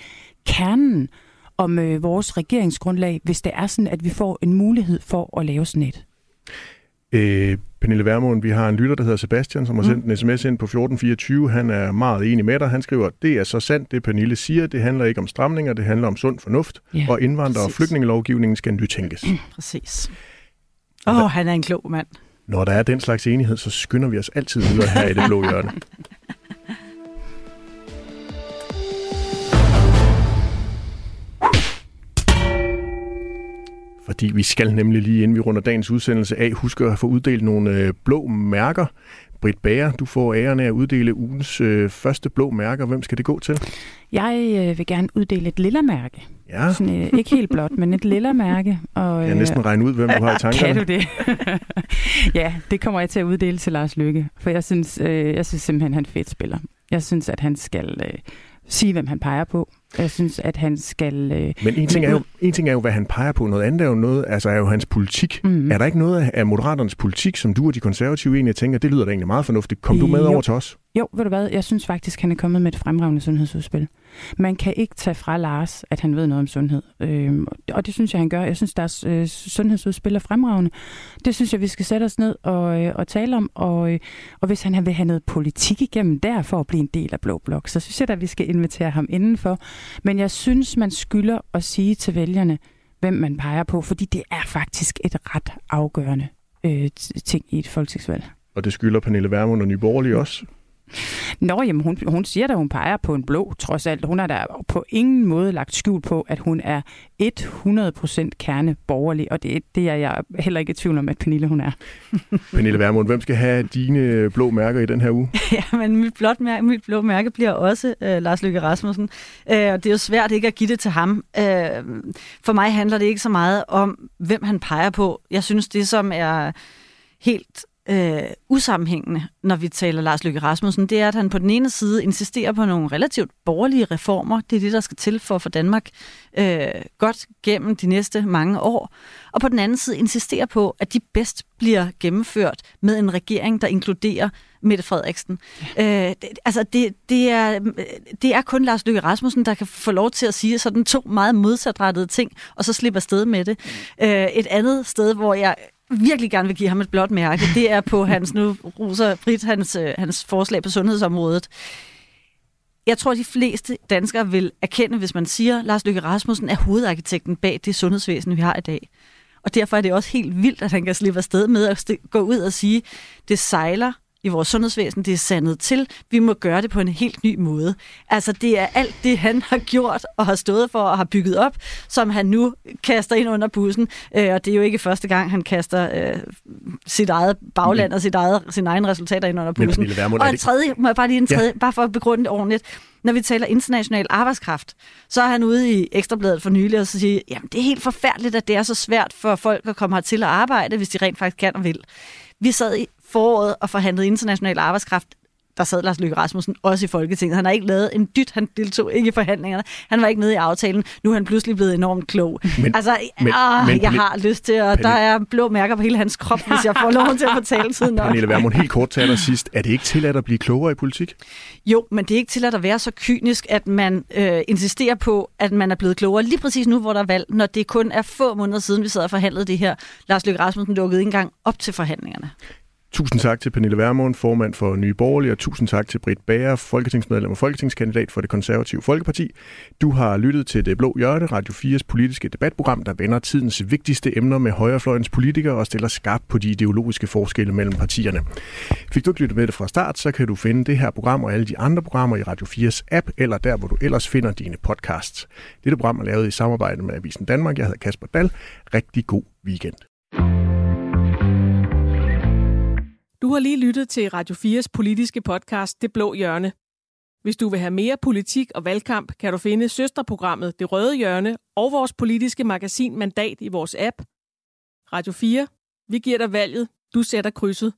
kernen om øh, vores regeringsgrundlag, hvis det er sådan, at vi får en mulighed for at lave sådan et. Øh, Pernille Vermund, vi har en lytter, der hedder Sebastian, som har sendt mm. en sms ind på 1424. Han er meget enig med dig. Han skriver, det er så sandt, det Pernille siger. Det handler ikke om stramninger, det handler om sund fornuft. Ja, og indvandrer- og flygtningelovgivningen skal nytænkes. Mm, præcis. Åh, oh, han er en klog mand. Når der er den slags enighed, så skynder vi os altid videre her i det blå hjørne. fordi vi skal nemlig lige inden vi runder dagens udsendelse af, huske at få uddelt nogle øh, blå mærker. Britt Bager, du får æren af at uddele ugens øh, første blå mærker. Hvem skal det gå til? Jeg øh, vil gerne uddele et lille mærke. Ja. Sådan, øh, ikke helt blot, men et lille mærke. Og, øh, jeg kan næsten regne ud, hvem du har i tankerne. Kan du det? ja, det kommer jeg til at uddele til Lars Lykke, for jeg synes, øh, jeg synes simpelthen, han er fedt spiller. Jeg synes, at han skal øh, sige, hvem han peger på. Jeg synes, at han skal... Øh, Men en ting, er jo, en ting er jo, hvad han peger på. Noget andet er jo, noget, altså er jo hans politik. Mm. Er der ikke noget af Moderaternes politik, som du og de konservative egentlig tænker, det lyder da egentlig meget fornuftigt. Kom du med over til os? Jo, ved du hvad? Jeg synes faktisk, han er kommet med et fremragende sundhedsudspil. Man kan ikke tage fra Lars, at han ved noget om sundhed. Øhm, og det synes jeg, han gør. Jeg synes, deres øh, sundhedsudspil er fremragende. Det synes jeg, vi skal sætte os ned og, øh, og tale om. Og, øh, og hvis han vil have noget politik igennem der for at blive en del af Blå Blok, så synes jeg at vi skal invitere ham indenfor. Men jeg synes, man skylder at sige til vælgerne, hvem man peger på, fordi det er faktisk et ret afgørende øh, ting i et folketingsvalg. Og det skylder Pernille Vermund og Nyborgerlige også? Nå, jamen hun, hun siger da, hun peger på en blå, trods alt. Hun har da på ingen måde lagt skjul på, at hun er 100% kerne borgerlig, og det, det er jeg heller ikke i tvivl om, at Pernille hun er. Pernille Vermund, hvem skal have dine blå mærker i den her uge? ja, men mit, blåt mærke, mit blå mærke bliver også øh, Lars Løkke Rasmussen, øh, og det er jo svært ikke at give det til ham. Øh, for mig handler det ikke så meget om, hvem han peger på. Jeg synes, det som er helt øh, usammenhængende, når vi taler Lars Løkke Rasmussen, det er, at han på den ene side insisterer på nogle relativt borgerlige reformer. Det er det, der skal til for at få Danmark øh, godt gennem de næste mange år. Og på den anden side insisterer på, at de bedst bliver gennemført med en regering, der inkluderer Mette Frederiksen. Ja. Øh, det, altså, det, det, er, det er kun Lars Løkke Rasmussen, der kan få lov til at sige sådan to meget modsatrettede ting, og så slippe afsted med det. Mm. Øh, et andet sted, hvor jeg virkelig gerne vil give ham et blåt mærke, det er på hans, nu roser Britt, hans, øh, hans forslag på sundhedsområdet. Jeg tror, de fleste danskere vil erkende, hvis man siger, at Lars Løkke Rasmussen er hovedarkitekten bag det sundhedsvæsen, vi har i dag. Og derfor er det også helt vildt, at han kan slippe afsted med at gå ud og sige, det sejler i vores sundhedsvæsen, det er sandet til. Vi må gøre det på en helt ny måde. Altså, det er alt det, han har gjort og har stået for og har bygget op, som han nu kaster ind under bussen. Øh, og det er jo ikke første gang, han kaster øh, sit eget bagland og sit eget, sine egne resultater ind under bussen. Men, og en tredje, må jeg bare lige en tredje, ja. bare for at begrunde det ordentligt. Når vi taler international arbejdskraft, så er han ude i Ekstrabladet for nylig og så siger, jamen det er helt forfærdeligt, at det er så svært for folk at komme hertil og arbejde, hvis de rent faktisk kan og vil. Vi sad i foråret og forhandlede international arbejdskraft der sad Lars Løkke Rasmussen også i Folketinget. Han har ikke lavet en dyt, han deltog ikke i forhandlingerne. Han var ikke med i aftalen. Nu er han pludselig blevet enormt klog. Men, altså, men, åh, men, jeg har lyst til, og der er blå mærker på hele hans krop, hvis jeg får lov til at fortælle tiden nok. Pernille Vermund, helt kort til allersidst. Er det ikke tilladt at blive klogere i politik? Jo, men det er ikke tilladt at være så kynisk, at man øh, insisterer på, at man er blevet klogere lige præcis nu, hvor der er valg, når det kun er få måneder siden, vi sad og forhandlede det her. Lars Løkke Rasmussen lukkede ikke engang op til forhandlingerne. Tusind tak til Pernille Vermund, formand for Nye Borgerlige, og tusind tak til Britt Bager, folketingsmedlem og folketingskandidat for det konservative Folkeparti. Du har lyttet til Det Blå Hjørne, Radio 4's politiske debatprogram, der vender tidens vigtigste emner med højrefløjens politikere og stiller skarpt på de ideologiske forskelle mellem partierne. Fik du ikke lyttet med det fra start, så kan du finde det her program og alle de andre programmer i Radio 4's app, eller der, hvor du ellers finder dine podcasts. Dette program er lavet i samarbejde med Avisen Danmark. Jeg hedder Kasper Dal. Rigtig god weekend. Du har lige lyttet til Radio 4's politiske podcast Det Blå Hjørne. Hvis du vil have mere politik og valgkamp, kan du finde søsterprogrammet Det Røde Hjørne og vores politiske magasin Mandat i vores app. Radio 4. Vi giver dig valget. Du sætter krydset.